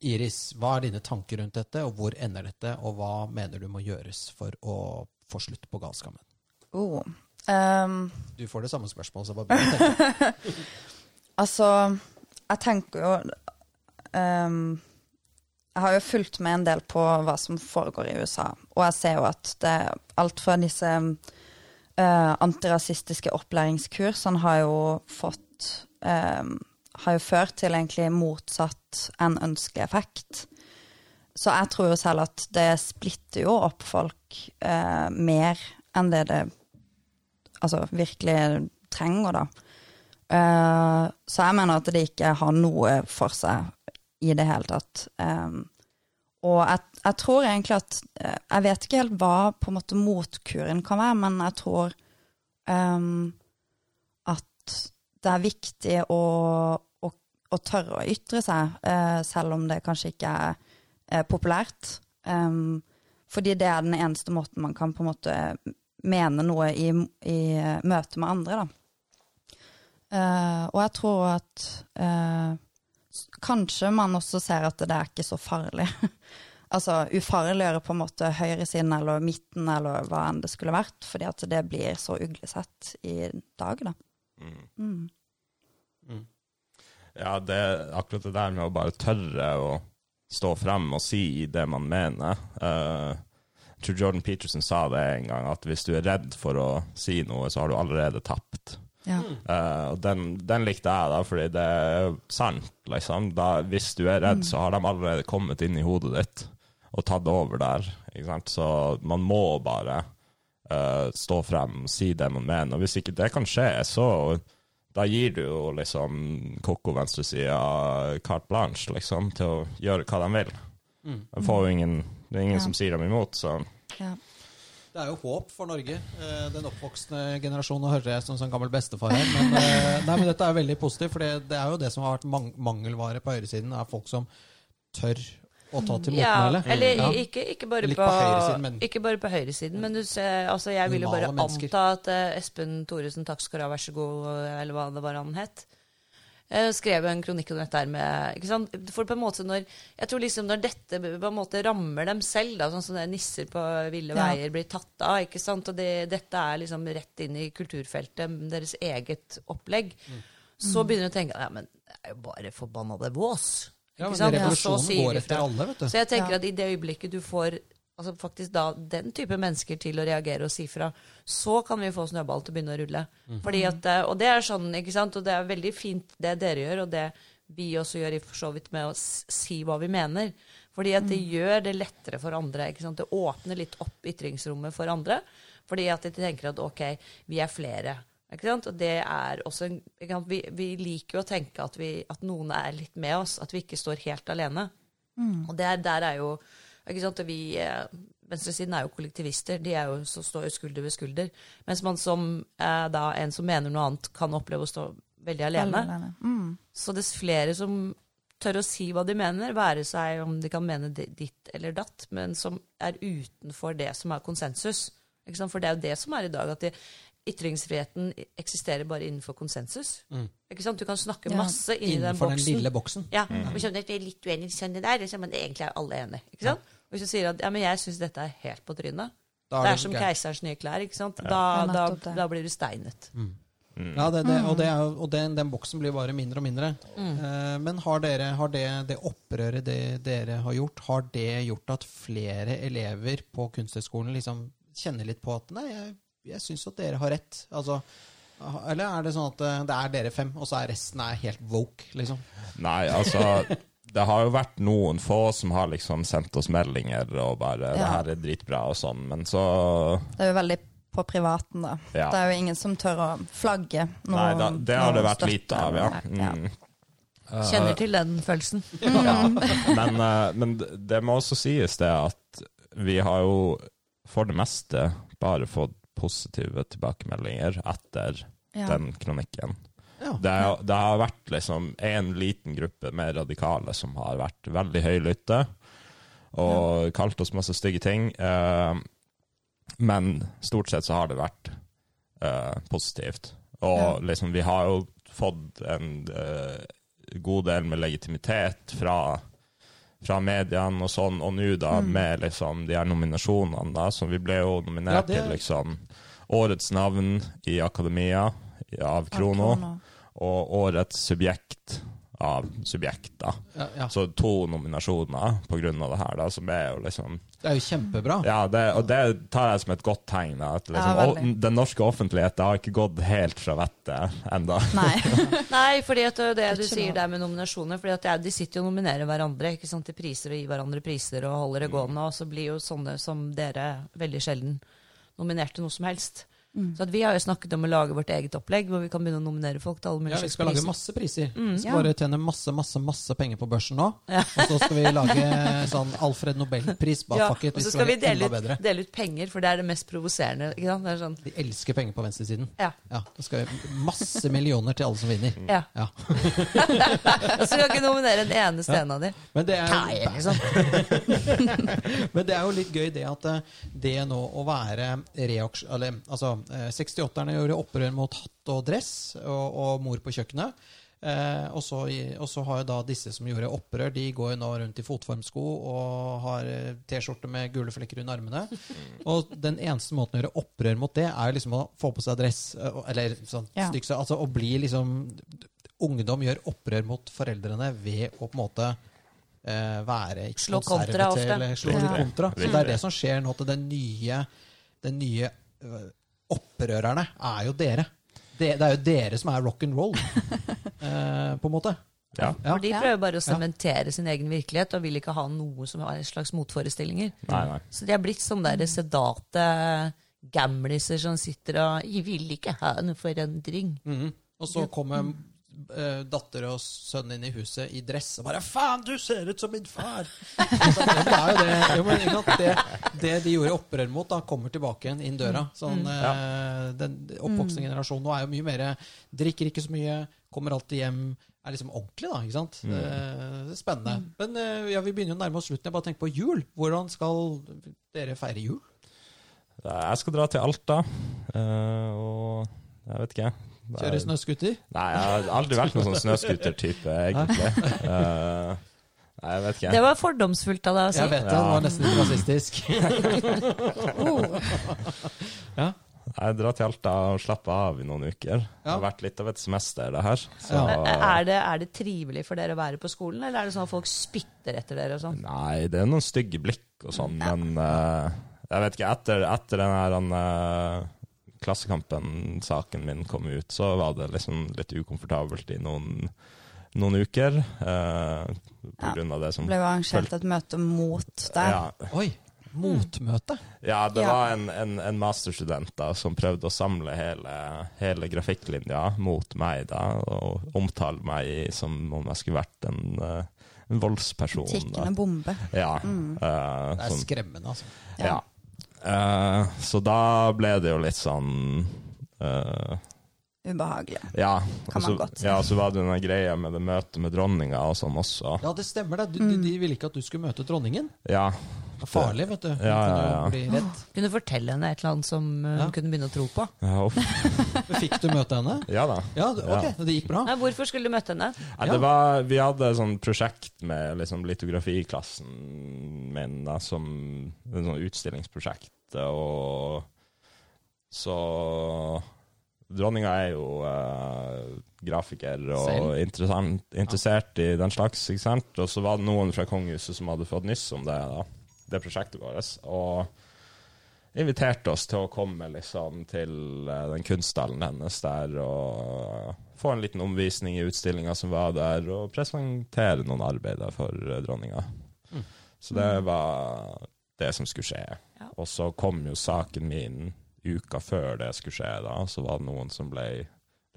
Iris, hva er dine tanker rundt dette, og hvor ender dette, og hva mener du må gjøres for å få slutt på galskapen? Oh. Um, Du får det samme spørsmålet, så bare begynn å tenke. <laughs> altså, jeg tenker jo um, Jeg har jo fulgt med en del på hva som foregår i USA, og jeg ser jo at det alt fra disse uh, antirasistiske opplæringskursene har jo fått um, Har jo ført til egentlig motsatt enn ønskelig effekt. Så jeg tror jo selv at det splitter jo opp folk uh, mer enn det det altså, virkelig trenger, da. Så jeg mener at det ikke har noe for seg i det hele tatt. Um, og jeg, jeg tror egentlig at eh, Jeg vet ikke helt hva på en måte motkuren kan være, men jeg tror um, at det er viktig å, å, å tørre å ytre seg, uh, selv om det kanskje ikke er uh, populært. Um, fordi det er den eneste måten man kan på en måte mene noe i, i møte med andre, da. Uh, og jeg tror at kanskje man også ser at det er ikke så farlig. <laughs> altså ufarliggjøre på en måte høyresiden eller midten eller hva enn det skulle vært, fordi at det blir så uglesett i dag, da. Mm. Ja, det akkurat det der med å bare tørre å stå frem og si det man mener. Uh, jeg tror Jordan Peterson sa det en gang, at hvis du er redd for å si noe, så har du allerede tapt. Ja. Uh, og den, den likte jeg, da, fordi det er sant, liksom. Da, hvis du er redd, så har de allerede kommet inn i hodet ditt og tatt over der. Ikke sant? Så man må bare uh, stå frem og si det man mener. Og hvis ikke det kan skje, så da gir du jo liksom koko venstresida carte blanche, liksom, til å gjøre hva de vil. De får jo ingen, det er ingen Ja. som sier dem imot, så Ja. Det er jo håp for Norge. eh, Den oppvoksende generasjonen. Nå hører jeg som en gammel bestefar her. Men, eh, nei, men dette er veldig positivt, for det, det er jo det som har vært mang mangelvare på høyresiden. er folk som tør å ta til Ja, eller Ja. ikke, ikke, bare på, på høyresiden, men- ikke bare på høyresiden, men du ser, altså jeg vil jo bare mennesker. anta at eh, Espen Thoresen, takk skal du ha, vær så god, eller hva det var han het, eh, skrev en kronikk om dette her med ikke sant? For på en måte når Jeg tror liksom når dette på en måte rammer dem selv, da, sånn som det nisser på ville veier blir tatt av, ikke sant, og det, dette er liksom rett inn i kulturfeltet, deres eget opplegg, så begynner du å tenke ja, men det er jo bare forbannede vås. Ja, men revolusjonen går etter alle, vet du. Så jeg tenker Ja. at i det øyeblikket du får altså faktisk da den type mennesker til å reagere og si fra, så kan vi få snøball til å begynne å rulle. Fordi at, eh, og det er sånn, ikke sant, og det er veldig fint det dere gjør, og det vi også gjør i for så vidt med å si hva vi mener. Fordi at det gjør det lettere for andre. ikke sant, Det åpner litt opp ytringsrommet for andre. Fordi at de tenker at ok, vi er flere. Ikke sant? Og det er også en? Vi, vi liker jo å tenke at, vi, at noen er litt med oss, at vi ikke står helt alene. Og det er, der er jo ikke sant? Og vi, eh, Venstresiden er jo kollektivister. De er jo, så står jo skulder ved skulder. Mens man som eh, da en som mener noe annet, kan oppleve å stå veldig alene. Veldig alene. Mm. Så dess flere som tør å si hva de mener, være seg om de kan mene ditt eller datt, men som er utenfor det som er konsensus. Ikke sant? For det er jo det som er i dag, at de, ytringsfriheten eksisterer bare innenfor konsensus. Ikke sant? Du kan snakke Ja. masse inni den Innenfor den lille boksen. Ja, og sånn at vi er litt uenige sånn det der, så, men egentlig er alle enige. Ikke sant? Og hvis du sier at ja, men jeg syns dette er helt på trynet, Da det er er som keiserens nye klær, ikke sant? Da, Ja, da, da, da blir du steinet. Ja, det, det, og, det er, og den, den boksen blir bare mindre og mindre. Mm. Eh, men har, dere, har det, det opprøret det dere har gjort, har det gjort at flere elever på Kunsthøgskolen liksom kjenner litt på at nei, jeg, jeg syns at dere har rett? Altså, eller er det sånn at eh, det er dere fem, og så er resten er helt woke, liksom? Nei, altså det har jo vært noen få som har liksom sendt oss meldinger og bare 'Det her er dritbra' og sånn, men så Det er jo veldig på privaten, da. Ja. Det er jo ingen som tør å flagge noe. Nei, da, det har det vært støtte lite av, ja. ja. Mm. Kjenner til den følelsen. <laughs> ja. Men, eh, men det- det må også sies det at vi har jo for det meste bare fått positive tilbakemeldinger etter Ja. den kronikken. Ja. Det, det har vært liksom en liten gruppe med radikale som har vært veldig høylytte og kalt oss masse stygge ting. eh, men stort sett så har det vært eh, positivt. Og liksom, vi har jo fått en eh, god del med legitimitet fra, fra mediene og sånn, og nå da med liksom de her nominasjonene, da, så vi ble jo nominert Ja, er... til liksom Årets navn i Akademia av Krono Krono. Og årets subjekt av subjekter. Ja, ja. Så to nominasjoner av det her, da, som er jo liksom Det er jo kjempebra. Ja, det, og det tar jeg som et godt tegn. da, At liksom, Ja, den norske offentligheten har ikke gått helt fra vettet ennå. Nei. <laughs> Nei, fordi at det er det du sier der med nominasjoner. fordi at det De sitter jo og nominerer hverandre ikke sant, til priser og gir hverandre priser og holder det gående. Og så blir jo sånne som dere veldig sjelden nominerte noe som helst. Så at vi har jo snakket om å lage vårt eget opplegg, hvor vi kan begynne å nominere folk til alle mulige Ja, vi skal skal lage masse priser. vi skal ja. bare tjene masse, masse masse penger på børsen nå. Ja. Og så skal vi lage sånn Alfred Nobelpris. Bare Ja, og så skal skal vi dele ut, dele ut penger, for det er det mest provoserende. ikke sant? Det er sånn, De elsker penger på venstresiden. ja, Ja, Da skal vi masse millioner til alle som vinner. ja. Ja. <laughs> så vi kan ikke nominere en eneste en av dem. Men det er, Nei, liksom. <laughs> Men det er jo litt gøy det at eh, det nå å være reaksjon... Eller altså, eh, 68-erne gjorde opprør mot hatt og dress og, og mor på kjøkkenet. Eh, og, så, og så har jo da disse som gjorde opprør, de går jo nå rundt i fotformsko og har eh, T-skjorte med gule flekker under armene. <laughs> Og den eneste måten å gjøre opprør mot det, er jo liksom å få på seg dress. eh, Eller sånn Ja. stygt Altså å bli liksom Ungdom gjør opprør mot foreldrene ved å på en måte eh, være ikke Slå kontra ofte. Eller slå ja. Kontra. Så det er det som skjer nå til den nye, den nye øh, opprørerne er jo dere. Det, det er jo dere som er rock and roll, <laughs> eh, på en måte. Ja. Ja. For de prøver bare å sementere sin egen virkelighet og vil ikke ha noe som er en slags motforestillinger. Nei, nei. Så de er blitt sånne der sedate gamliser som sitter og vil ikke ha en forandring'. Mhm. Og så kommer eh, datter og sønnen inn i huset i dress og bare 'Faen, du ser ut som min far!' Det er jo det, jo, men, ikke sant, det, det de gjorde opprør mot, da kommer tilbake igjen inn døra. Sånn, eh, Den oppvoksende generasjonen nå er jo mye mer Drikker ikke så mye, kommer alltid hjem. Er liksom ordentlig, da. ikke sant? Mm. det er spennende. Men eh, ja, vi begynner jo å nærme oss slutten. Jeg bare tenker på jul. Hvordan skal dere feire jul? Jeg skal dra til Alta, eh, og jeg vet ikke. Det er- Kjøre snøscooter? Nei, jeg har aldri vært noen sånn snøscooter-type, egentlig. Eh, nei, jeg vet ikke. Det var fordomsfullt av deg å si. Jeg vet det, det var nesten litt rasistisk. <laughs> ja. Jeg drar til Alta og slapper av i noen uker. Det har vært litt av et semester, det her. Så Ja. Er det, er det trivelig for dere å være på skolen, eller er det sånn at folk spytter etter dere og sånn? Nei, det er noen stygge blikk og sånn, men uh, jeg vet ikke. Etter, etter den her uh, Klassekampen-saken min kom ut, så var det liksom litt ukomfortabelt i noen, noen uker. eh, på Ja. grunn av det som Det ble jo arrangert et møte mot deg. ja, Oi! Motmøte. Ja, det Ja. var en, en, en masterstudent da, som prøvde å samle hele, hele grafikklinja mot meg da, og omtale meg som om jeg skulle vært en, uh, en voldsperson. Tikkende bombe. Ja. eh, Det er sånn- skremmende, altså. ja. Eh, så da ble det jo litt sånn uh, Ubehagelig. Ja. Kan så, man godt si. ja, så var det den greia med det møtet med dronninga og sånn også. Ja, det stemmer det. Du, de, de ville ikke at du skulle møte dronningen. Ja. Det er farlig, vet du. Ja, ja, jo ja. bli redd. Kunne fortelle henne et eller annet som Ja. hun kunne begynne å tro på? Ja. <laughs> Fikk du møte henne? ja da. Ja, ok, det gikk bra. Nei, hvorfor skulle du møte henne? Ja, Ja. det var, vi hadde et sånn prosjekt med liksom litografiklassen min, da, som et sånn utstillingsprosjekt. Og så Dronninga er jo uh, grafiker og interessert i den slags, ikke sant? Og så var det noen fra kongehuset som hadde fått nyss om det, da. Det prosjektet vårt. Og inviterte oss til å komme liksom til eh, den kunststallen hennes der og få en liten omvisning i utstillinga som var der, og presentere noen arbeider for eh, dronninga. Mm. Så det var det som skulle skje. Ja. Og så kom jo saken min uka før det skulle skje, da. Så var det noen som ble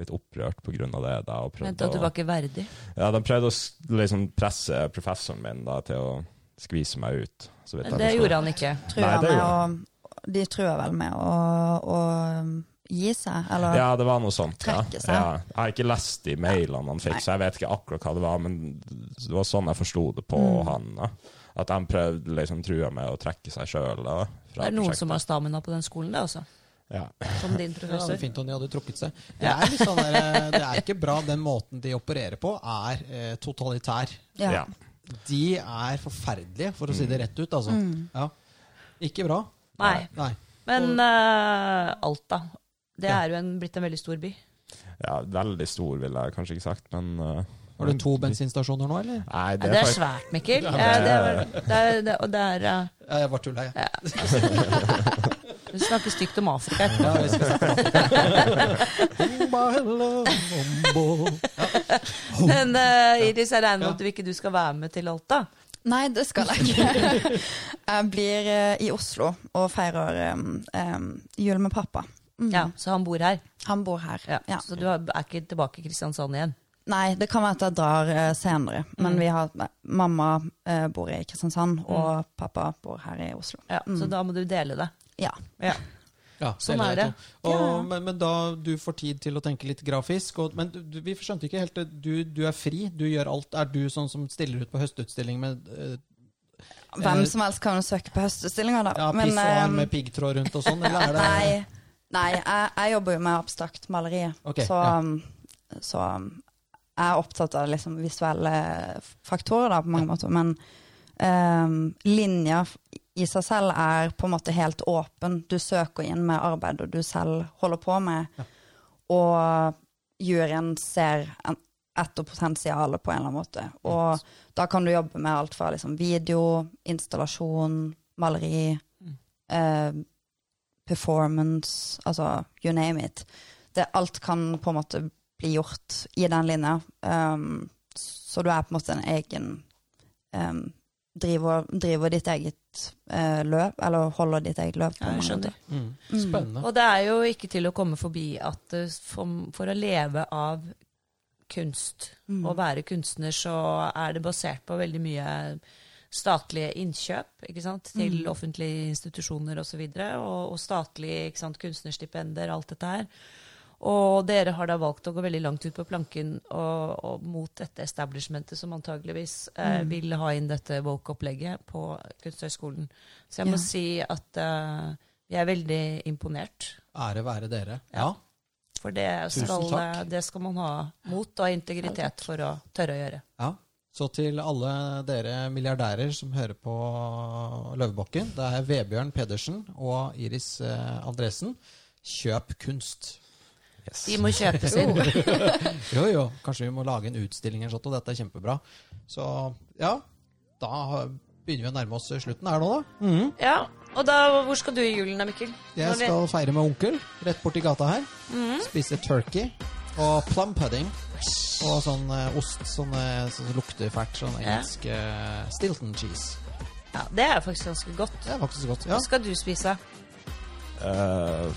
litt opprørt av det. da. Mente at du var ikke verdig. ja, de prøvde å liksom presse professoren min da, til å skvise meg ut. Så vidt jeg det gjorde han ikke. Nei, det gjorde å De truer vel med å, å um, gi seg, eller Ja, det var noe sånt. Ja. Trekke seg. Ja. Jeg har ikke lest de mailene han fikk, Nei. så jeg vet ikke akkurat hva det var, men det var sånn jeg forsto det på Mm. han. Da. At han prøvde liksom trua med å trekke seg sjøl. Det er noen som har stamina på den skolen, det også. ja. Som din <laughs> professor. det er fint om de hadde trukket seg. Det er, litt sånn der, eh, det er ikke bra. Den måten de opererer på, er eh, totalitær. Ja. De er forferdelige, for å si det rett ut. Altså. Mm. Ja. Ikke bra. Nei. Nei. Men uh, Alta. Det Ja. er jo en, blitt en veldig stor by. ja, veldig stor, ville jeg kanskje ikke sagt, men uh, Har du to bensinstasjoner nå, eller? Nei, Det det er, er det er svært, Mikkel. Ja, det det det er- er, det er, det, og det er eh, Ja, jeg bare tulla, jeg. ja. <laughs> <laughs> Du snakker stygt om Afrika. Ja, vi skal snakke. Men uh, Iris, jeg regner med at du ikke du skal være med til Alta? Nei, det skal jeg ikke. Jeg blir uh, i Oslo og feirer um, um, jul med pappa. Mm. Ja, Så han bor her? Han bor her. Ja. Ja. Så du er ikke tilbake i Kristiansand igjen? Nei, det kan være at jeg drar uh, senere. Men Mm. vi har, mamma uh, bor i Kristiansand, og pappa bor her i Oslo. Ja, Så Mm. da må du dele det. Ja. Ja. Ja, Sånn er det. Og, Ja. men, men da du får tid til å tenke litt grafisk og, Men du, vi skjønte ikke helt det. Du, du er fri, du gjør alt. Er du sånn som stiller ut på høstutstilling med eh, Hvem som helst kan jo søke på høstutstillinger, da. ja, Men, eh, med piggtråd rundt og sånn, eller er det Nei, nei jeg, jeg jobber jo med abstrakt maleri. okay, så, ja. um, så um, jeg er opptatt av liksom visuelle faktorer da, på mange måter. Men um, linja i seg selv er på en måte helt åpen. Du søker inn med arbeidet du selv holder på med, Ja. og juryen ser en, etter potensialet på en eller annen måte. Og da kan du jobbe med alt fra liksom video, installasjon, maleri, Mm. eh, performance, altså you name it. Det, alt kan på en måte bli gjort i den linja. Um, så du er på en måte en egen um, driver, driver ditt eget eh, løp, eller holder ditt eget løp. Ja, jeg skjønner. Mm. Spennende. Mm. Og det er jo ikke til å komme forbi at eh, for, for å leve av kunst, Mm. og være kunstner, så er det basert på veldig mye statlige innkjøp ikke sant? til Mm. offentlige institusjoner osv. Og, så videre, og, og statlige ikke sant? kunstnerstipender, alt dette her. Og dere har da valgt å gå veldig langt ut på planken og, og mot dette establishmentet som antageligvis eh, Mm. vil ha inn dette woke-opplegget på Kunsthøgskolen. Så jeg må Ja. si at eh, vi er veldig imponert. Ære være dere. Ja. Ja. For det skal, takk. det skal man ha mot og integritet for å tørre å gjøre. ja. Så til alle dere milliardærer som hører på Løvebakken, det er Vebjørn Pedersen og Iris eh, Andresen. Kjøp kunst. Yes. De må kjøpes <laughs> inn. <laughs> Jo, jo. Kanskje vi må lage en utstilling eller sånt, og dette er kjempebra. Så ja, da begynner vi å nærme oss slutten her nå, da. Mhm. Ja, og da, hvor skal du i julen da, Mikkel? Jeg vi- skal feire med onkel rett borti gata her. Mhm. Spise turkey og plum pudding. Og sånn eh, ost sånn, eh, sånn som lukter fælt. Sånn Ja. engelsk eh, Stilton cheese. Ja, det er faktisk ganske godt. Det er faktisk godt. Hva skal du spise? Eh,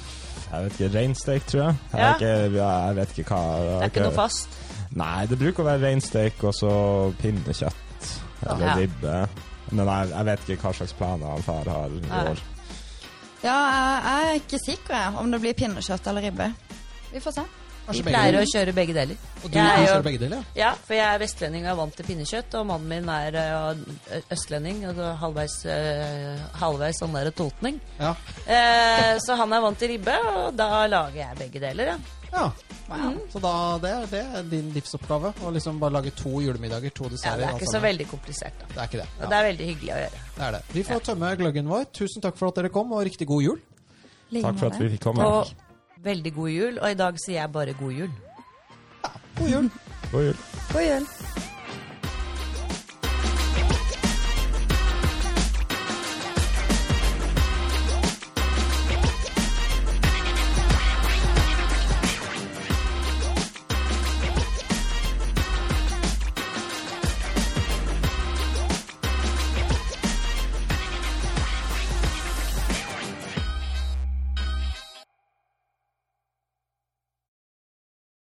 jeg vet ikke. Reinsteik, tror jeg. Jeg, Ja. vet ikke, jeg vet ikke hva Det er ikke noe fast. Nei, det bruker å være reinsteik og så pinnekjøtt. Eller Ja. ribbe. Men jeg, jeg vet ikke hva slags planer han far har i år. Ja, jeg er ikke sikker om det blir pinnekjøtt eller ribbe. Vi får se. Vi pleier å kjøre begge deler. Og du Jeg er jo- kjører begge deler? ja? Ja, for jeg er vestlending og er vant til pinnekjøtt, og mannen min er ø, østlending, og halvveis, ø, halvveis sånn der totning. Ja. Eh, så han er vant til ribbe, og da lager jeg begge deler, ja. ja. Wow. Så da, det, er, det er din livsoppgave? Å liksom bare lage to julemiddager, to ja det er ikke så veldig komplisert, da. Det er ikke det. Og det er veldig hyggelig å gjøre. det er det. Vi får tømme gløggen vår. Tusen takk for at dere kom, og riktig god jul. Takk for at vi fikk komme. Og veldig god jul, og i dag sier jeg bare god jul. Ja, God jul. God jul. God jul.